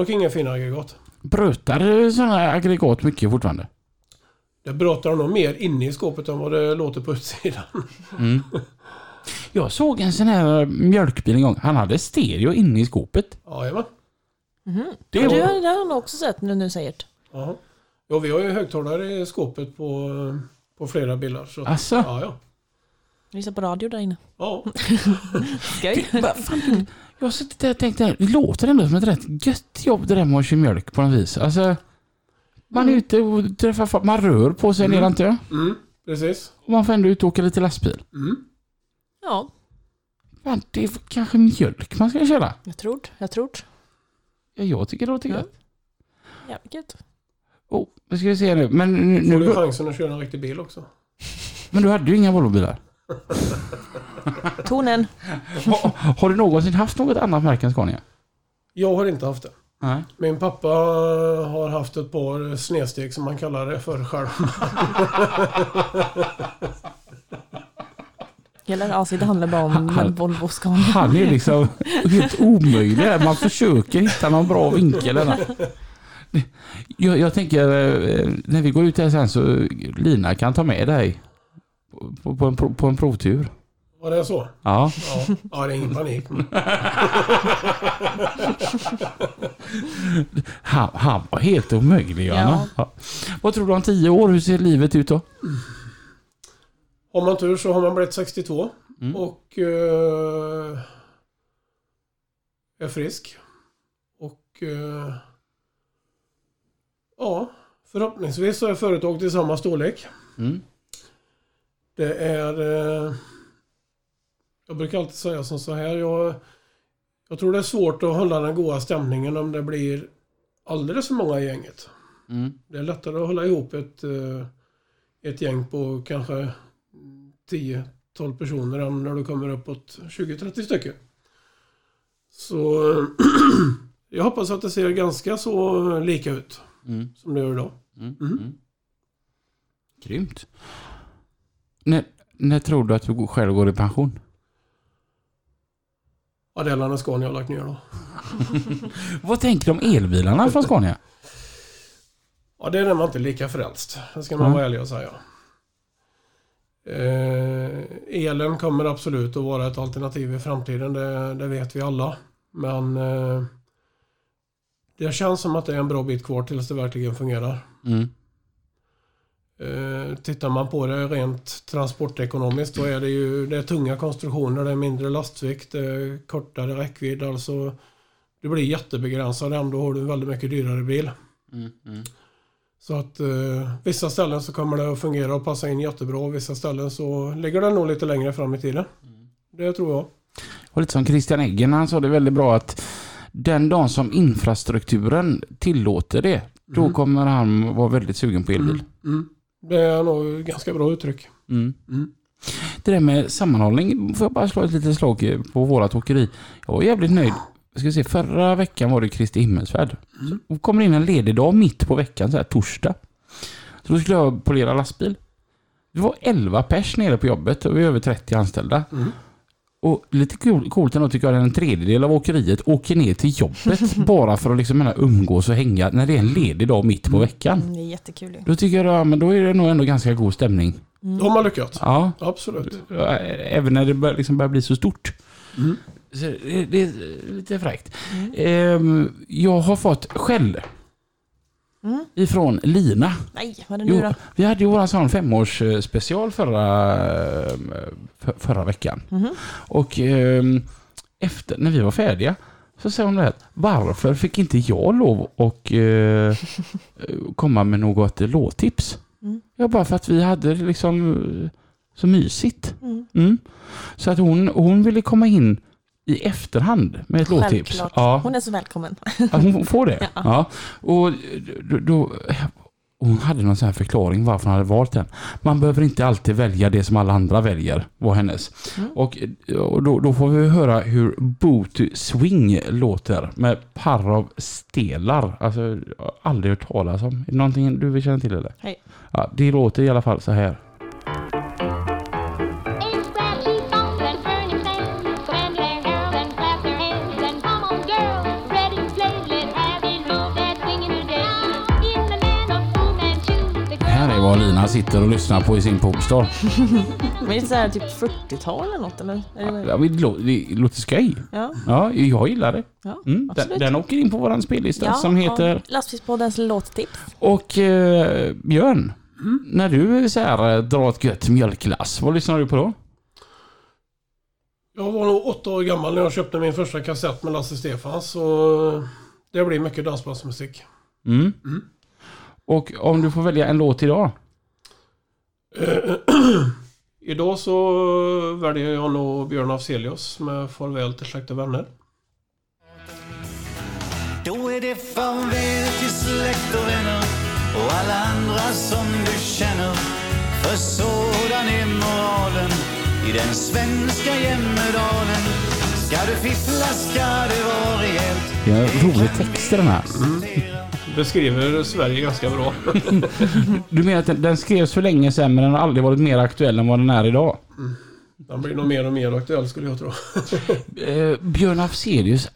King är fina aggregat. Brötar sådana här aggregat mycket fortfarande? Det brötar nog mer inne i skåpet än vad det låter på utsidan. Mm. Jag såg en sån här mjölkbil en gång. Han hade stereo inne i skåpet. Jajamän. Mhm. Det Det, var- det har nog också sett nu när du säger det. Ja. Ja, vi har ju högtalare i skåpet på, på flera bilar. Så, Asså? Ja, ja. Lyssna på radio där inne. ja. Skoj. Jag har suttit där och tänkt, det låter ändå som ett rätt gött jobb det där med att köra mjölk på något vis. Alltså, man är ute och träffar folk, man rör på sig Mm. antar jag. Mm, precis. Och man får ändå ut och åka lite lastbil. Mm. Ja, Fan, det är kanske mjölk man ska köra. jag tror Jag tror Ja, jag tycker det låter Ja. gött. Jävligt gött. Oh, nu ska vi se nu. Men, nu, Får du chansen att köra en riktig bil också. men du hade ju inga Volvobilar. Tonen. har, har du någonsin haft något annat märke än Scania? Jag har inte haft det. Nej. Min pappa har haft ett par snedsteg som man kallar det för själv. Hela avsnittet handlar bara om Han- Volvo Scania. Han är liksom helt omöjlig. Man försöker hitta någon bra vinkel. Jag, jag tänker, eh, när vi går ut här sen så Lina kan ta med dig på, på, en, på en provtur. Var det så? Ja. Ja, ja det är ingen panik. Han, han var helt omöjlig, Johanna. Ja. Vad tror du om tio år? Hur ser livet ut då? har man tur så har man blivit 62 Mm. och eh, är frisk. Och eh, ja, förhoppningsvis så är företaget i samma storlek. Mm. Det är... Eh, jag brukar alltid säga som så här. Jag, jag tror det är svårt att hålla den goda stämningen om det blir alldeles för många i gänget. Mm. Det är lättare att hålla ihop ett, eh, ett gäng på kanske 10-12 personer än när du kommer uppåt 20-30 stycken. Så jag hoppas att det ser ganska så lika ut Mm. som det gör idag. Mm. Mm. Mm. Grymt. När, när tror du att du själv går i pension? Ja, det är när Scania har lagt ner då. Vad tänker du om elbilarna från Scania? Ja, det är man inte lika frälst. Det ska man Mm. vara ärlig och säga. Eh, elen kommer absolut att vara ett alternativ i framtiden. Det, det vet vi alla. Men eh, det känns som att det är en bra bit kvar tills det verkligen fungerar. Mm. Eh, tittar man på det rent transportekonomiskt så är det ju det är tunga konstruktioner, det är mindre lastvikt, det är kortare räckvidd. Alltså, det blir jättebegränsad ändå har du en väldigt mycket dyrare bil. Mm. Mm. Så att eh, vissa ställen så kommer det att fungera och passa in jättebra och vissa ställen så ligger det nog lite längre fram i tiden. Det tror jag. Och lite som Christian Eggen, han sa det väldigt bra att den dagen som infrastrukturen tillåter det, då Mm. kommer han vara väldigt sugen på elbil. Det är nog ett ganska bra uttryck. Mm. Mm. Det där med sammanhållning, får jag bara slå ett litet slag på vårat åkeri. Jag var jävligt nöjd. Jag ska se, förra veckan var det Kristi himmelsfärd. Mm. Så kommer in en ledig dag mitt på veckan, så här torsdag. Så då skulle jag polera lastbil. Det var 11 pers nere på jobbet och vi är över 30 anställda. Mm. Och lite cool, coolt ändå tycker jag att en tredjedel av åkeriet åker ner till jobbet bara för att liksom menar, umgås och hänga när det är en ledig dag mitt på veckan. Mm, Det är jättekul ju. Då tycker jag ja, men då är det nog ändå ganska god stämning. Mm. Har man lyckats. Ja, Absolut. även när det bör, liksom börjar bli så stort. Mm. Så det, det är lite fräckt. Mm. Ehm, jag har fått skäll Mm. ifrån Lina. Nej, vad är det nu då? vi hade ju våran sån femårsspecial förra, för, förra veckan. Mhm. Och ehm, efter, när vi var färdiga så sa hon det här, varför fick inte jag lov att eh, komma med något låttips? Mm. Ja, bara för att vi hade liksom eh, så mysigt. Mm. Mm. Så att hon, hon ville komma in i efterhand med ett låttips. Självklart. Ja, Hon är så välkommen. att hon får det. Ja. Ja. Och då, då, hon hade någon sån här förklaring varför hon hade valt den. Man behöver inte alltid välja det som alla andra väljer, var hennes. Mm. Och, och då, då får vi höra hur Booty Swing låter med par av stelar. Alltså, aldrig hört talas om. Är det någonting du vill känna till eller? Hej. Ja, det låter i alla fall så här. Vad Lina sitter och lyssnar på i sin Polestar. Men det är så här typ 40-tal eller något eller? Ja, det, lå- det låter skoj. ja, Ja, jag gillar det. ja. Mm, den, den åker in på våran spellista ja, som heter... Lastbilspoddens låttips. Och eh, Björn, när du så här, eh, drar ett gött mjölklass, vad lyssnar du på då? Jag var nog åtta år gammal när jag köpte min första kassett med Lasse Stefans. Så det blir mycket dansbandsmusik. Mm. Och om du får välja en låt idag? Idag så väljer jag nog Björn Afzelius med Farväl till släkt och vänner. Då är det farväl till släkt och vänner och alla andra som du känner. För sådan är moralen i den svenska Jämmerdalen. Ska du fiffla ska det vara rejält. Det är en rolig text i den här. Beskriver Sverige ganska bra. Du menar att den, skrevs för länge sedan men den har aldrig varit mer aktuell än vad den är idag? Den blir nog mer och mer aktuell skulle jag tro. Eh, Björn Afzelius,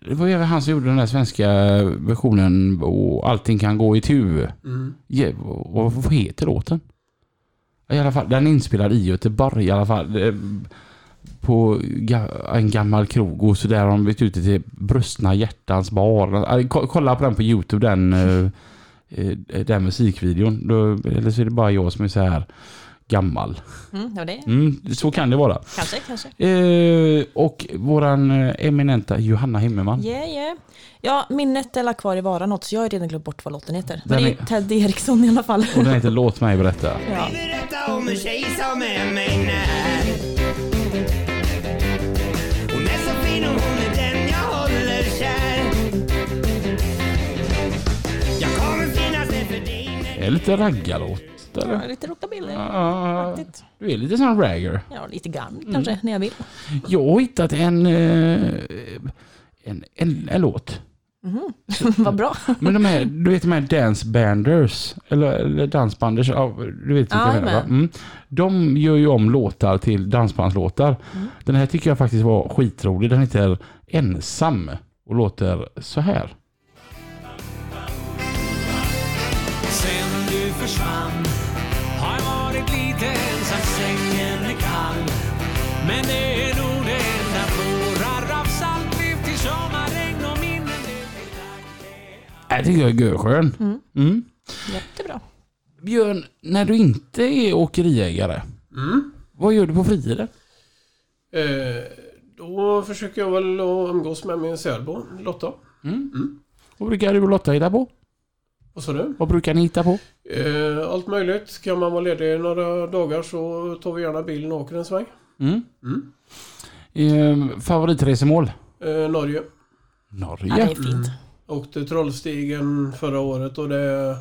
det var ju han som gjorde den där svenska versionen och Allting kan gå i tu. Mm. Ja, vad, vad heter låten? I alla fall, den är inspelad i Göteborg i alla fall. På ga- en gammal krog och så där har de bytt ut det till Brustna hjärtans bar. Ko- Kolla på den på Youtube, den, eh, eh, den musikvideon. Då, eller så är det bara jag som är så här gammal. Mm, det Mm, så kan det vara. kanske, kanske. Eh, och våran eh, eminenta Johanna Himmelman. Yeah, yeah. Ja, minnet är kvar i vara något så jag har redan glömt bort vad låten heter. Men Den det är är- Ted Eriksson i alla fall. Och den heter Låt mig berätta. Ja. Berätta om en tjej som är mig när. Är lite raggarlåt. Ja, lite rockabilly. Ja, du är lite sån ragger. Ja, lite grann kanske, när jag vill. Jag har hittat en, eh, en, en, en låt. Vad bra. Men de här, du vet de här dance banders, eller, eller dansbanders, du vet vilka jag menar. Mm. De gör ju om låtar till dansbandslåtar. Den här tycker jag faktiskt var skitrolig. Den heter Ensam och låter så här. Försvann har jag varit lite ensam, sängen är kall. Men det är nog det enda tårar av salt lyft till sommarregn och minnen. Det Jag tycker jag är görskön. Mm. Jättebra. Björn, när du inte är åkeriägare, Mm. vad gör du på fritiden? Eh, då försöker jag väl att umgås med min särbo Lotta. Vad brukar du och Lotta hitta på? Vad sa du? Vad brukar ni hitta på? Eh, allt möjligt. Kan man vara ledig några dagar så tar vi gärna bilen och åker en sväng. Mm. Mm. Eh, favoritresemål? Eh, Norge. Norge. Ja, det är fint. Åkte Trollstigen förra året och det...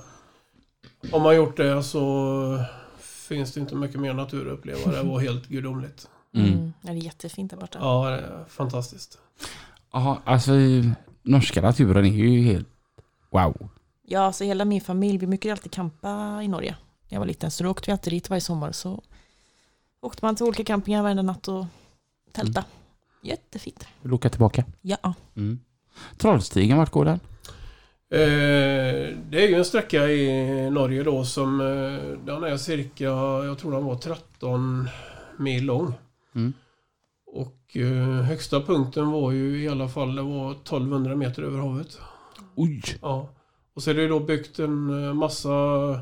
Om man gjort det så finns det inte mycket mer natur att uppleva. Det var helt gudomligt. Mm. Mm. Det är jättefint där borta. Ja, det är fantastiskt. Ja, alltså norska naturen är ju helt wow. Ja, så hela min familj, vi brukade alltid campa i Norge när jag var liten. Så då åkte vi alltid dit varje sommar. Så åkte man till olika campingar varenda natt och tälta. Jättefint. Vill du åka tillbaka? Ja. Mm. Trollstigen, vart går den? Eh, det är ju en sträcka i Norge då som eh, den är cirka, jag tror den var 13 mil lång. Mm. Och eh, högsta punkten var ju i alla fall, det var 1200 meter över havet. Oj! Ja. Och så är det då byggt en eh, massa eh,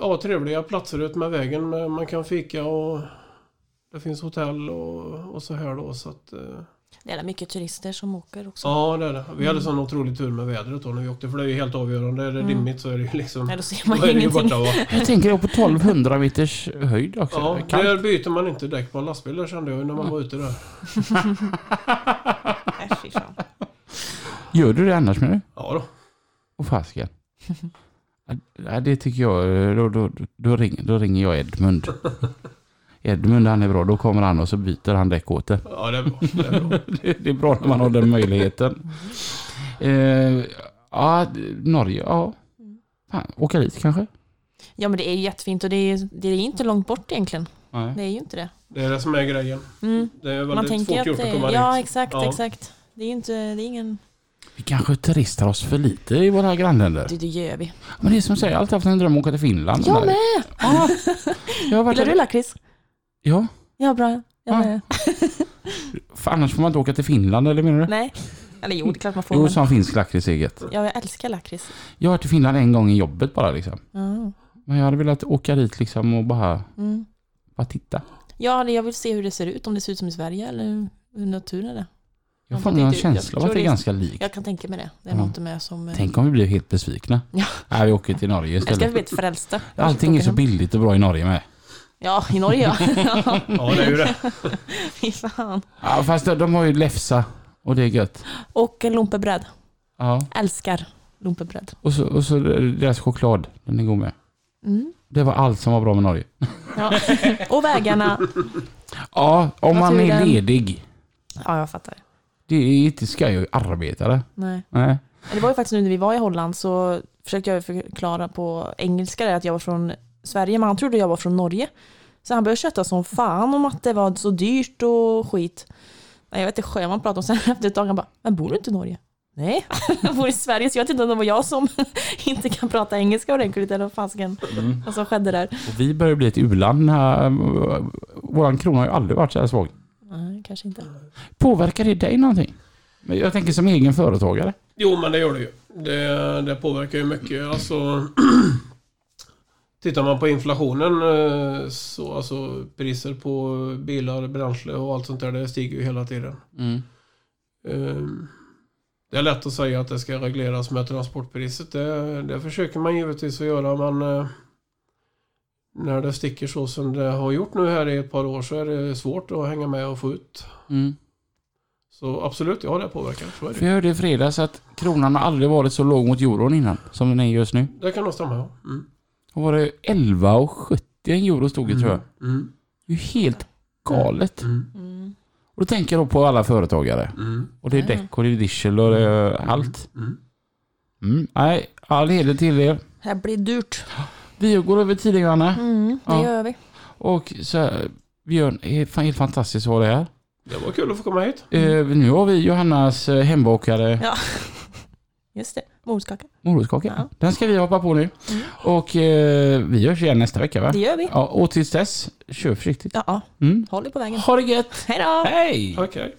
ja, trevliga platser ut med vägen. med- Man kan fika och det finns hotell och, och så här då. Så att, eh, Det är mycket turister som åker också. ja, det är det. Vi hade sån otrolig tur med vädret då när vi åkte. För det är ju helt avgörande. Är det Mm. dimmigt så är det ju liksom... Nej, då ser man ju det ju ingenting. borta? Jag tänker då på 1200 meters höjd också. Ja, Kallt. där byter man inte däck på en lastbil där kände jag ju när man var ute där. Gör du det annars menar du? Ja då. Och fasken. Ja, det tycker jag, då, då, då, ringer, då ringer jag Edmund. Edmund han är bra, då kommer han och så byter han däck åt det. Ja, det är bra. Det är bra. Det det är bra när man har den möjligheten. Eh, ja, Norge, ja. Fan, åka dit kanske? Ja, men det är ju jättefint och det är, det är inte långt bort egentligen. Nej. Det är ju inte det. Det är det som är grejen. Mm. Det är Man väldigt tänker fort att gjort att det, komma Ja, dit. exakt, Ja. exakt. Det är ju inte, det är ingen... Vi kanske turistar oss för lite i våra grannländer. Det, det gör vi. Men det är som säger, jag har alltid haft en dröm om att åka till Finland. Jag med! Ja. Jag har varit Gillar du lakrits? Ja, Ja, bra. Jag Ja. med. för annars får man inte åka till Finland, eller menar du? Nej. Eller jo, det är klart man får. Jo, som finsk lakrits eget. Ja, jag älskar lakrits. Jag har varit i Finland en gång i jobbet bara liksom. Ja. Men jag hade velat åka dit liksom och bara, Mm. bara titta. Ja, jag vill se hur det ser ut. Om det ser ut som i Sverige eller hur naturen är det. Jag Ja, får en känsla av jag att det är ganska likt. Jag kan tänka mig det. Det är Ja. något med som... eh, Tänk om vi blir helt besvikna. Ja. Nej, vi åker till Norge Jag ska istället. bli ett frälsta. Allting är så billigt och bra i Norge med. Ja, i Norge ja. ja. Ja, det är ju det. Fy fan. Ja, fast de, har ju läfsa och det är gött. Och en lumpebröd. Ja. Älskar lumpebröd. Och så, och så deras choklad, den är god med. Mm. Det var allt som var bra med Norge. Ja. Och vägarna. Ja, om man är ledig. Ja, jag fattar. Det är inte ska jag ju arbeta det. Nej. Nej. Det var ju faktiskt nu när vi var i Holland så försökte jag förklara på engelska att jag var från Sverige, men han trodde jag var från Norge. Så han började kötta som fan om att det var så dyrt och skit. Nej, jag vet inte vad man pratade om sen efter ett tag. Han bara, men bor du inte i Norge? Nej, jag bor i Sverige så jag vet inte om det var jag som inte kan prata engelska ordentligt eller vad fasken Mm. vad som skedde där. Och vi börjar bli ett u-land. Våran krona har ju aldrig varit så här svag. Nej, kanske inte. Påverkar det dig någonting? Men Jag tänker som egen företagare. Jo, men det gör det ju. Det, det påverkar ju mycket. Alltså, tittar man på inflationen eh, så alltså priser på bilar, bränsle och allt sånt där, det stiger ju hela tiden. Mm. Eh, Det är lätt att säga att det ska regleras med transportpriset. Det, det försöker man givetvis att göra, men eh, när det sticker så som det har gjort nu här i ett par år så är det svårt att hänga med och få ut. Mm. Så absolut, ja det påverkar. Så är För det. jag hörde i fredags att kronan har aldrig varit så låg mot euron innan som den är just nu. det kan nog stämma, ja. Mm. Och var det 11,70 en euro stod det tror jag. Mm. Det är ju helt galet. Mm. Mm. Och då tänker jag då på alla företagare. Mm. Och det är däck och det är diesel och det är allt. Mm. Mm. Nej, all heder till er. Det här blir dyrt. Vi går över tiden Johanna. Mm, det Ja. gör vi. Och så Björn, helt fantastiskt att ha det här. Det var kul att få komma hit. Eh, nu har vi Johannas eh, hembakade Ja. Just det, morotskaka. morotskaka. Ja. Den ska vi hoppa på nu. Mm. Och eh, vi görs igen nästa vecka va? Det gör vi. Ja, och tills dess, kör försiktigt. Ja, Mm. håll dig på vägen. Ha det gött! Hej då! Hej! Okej.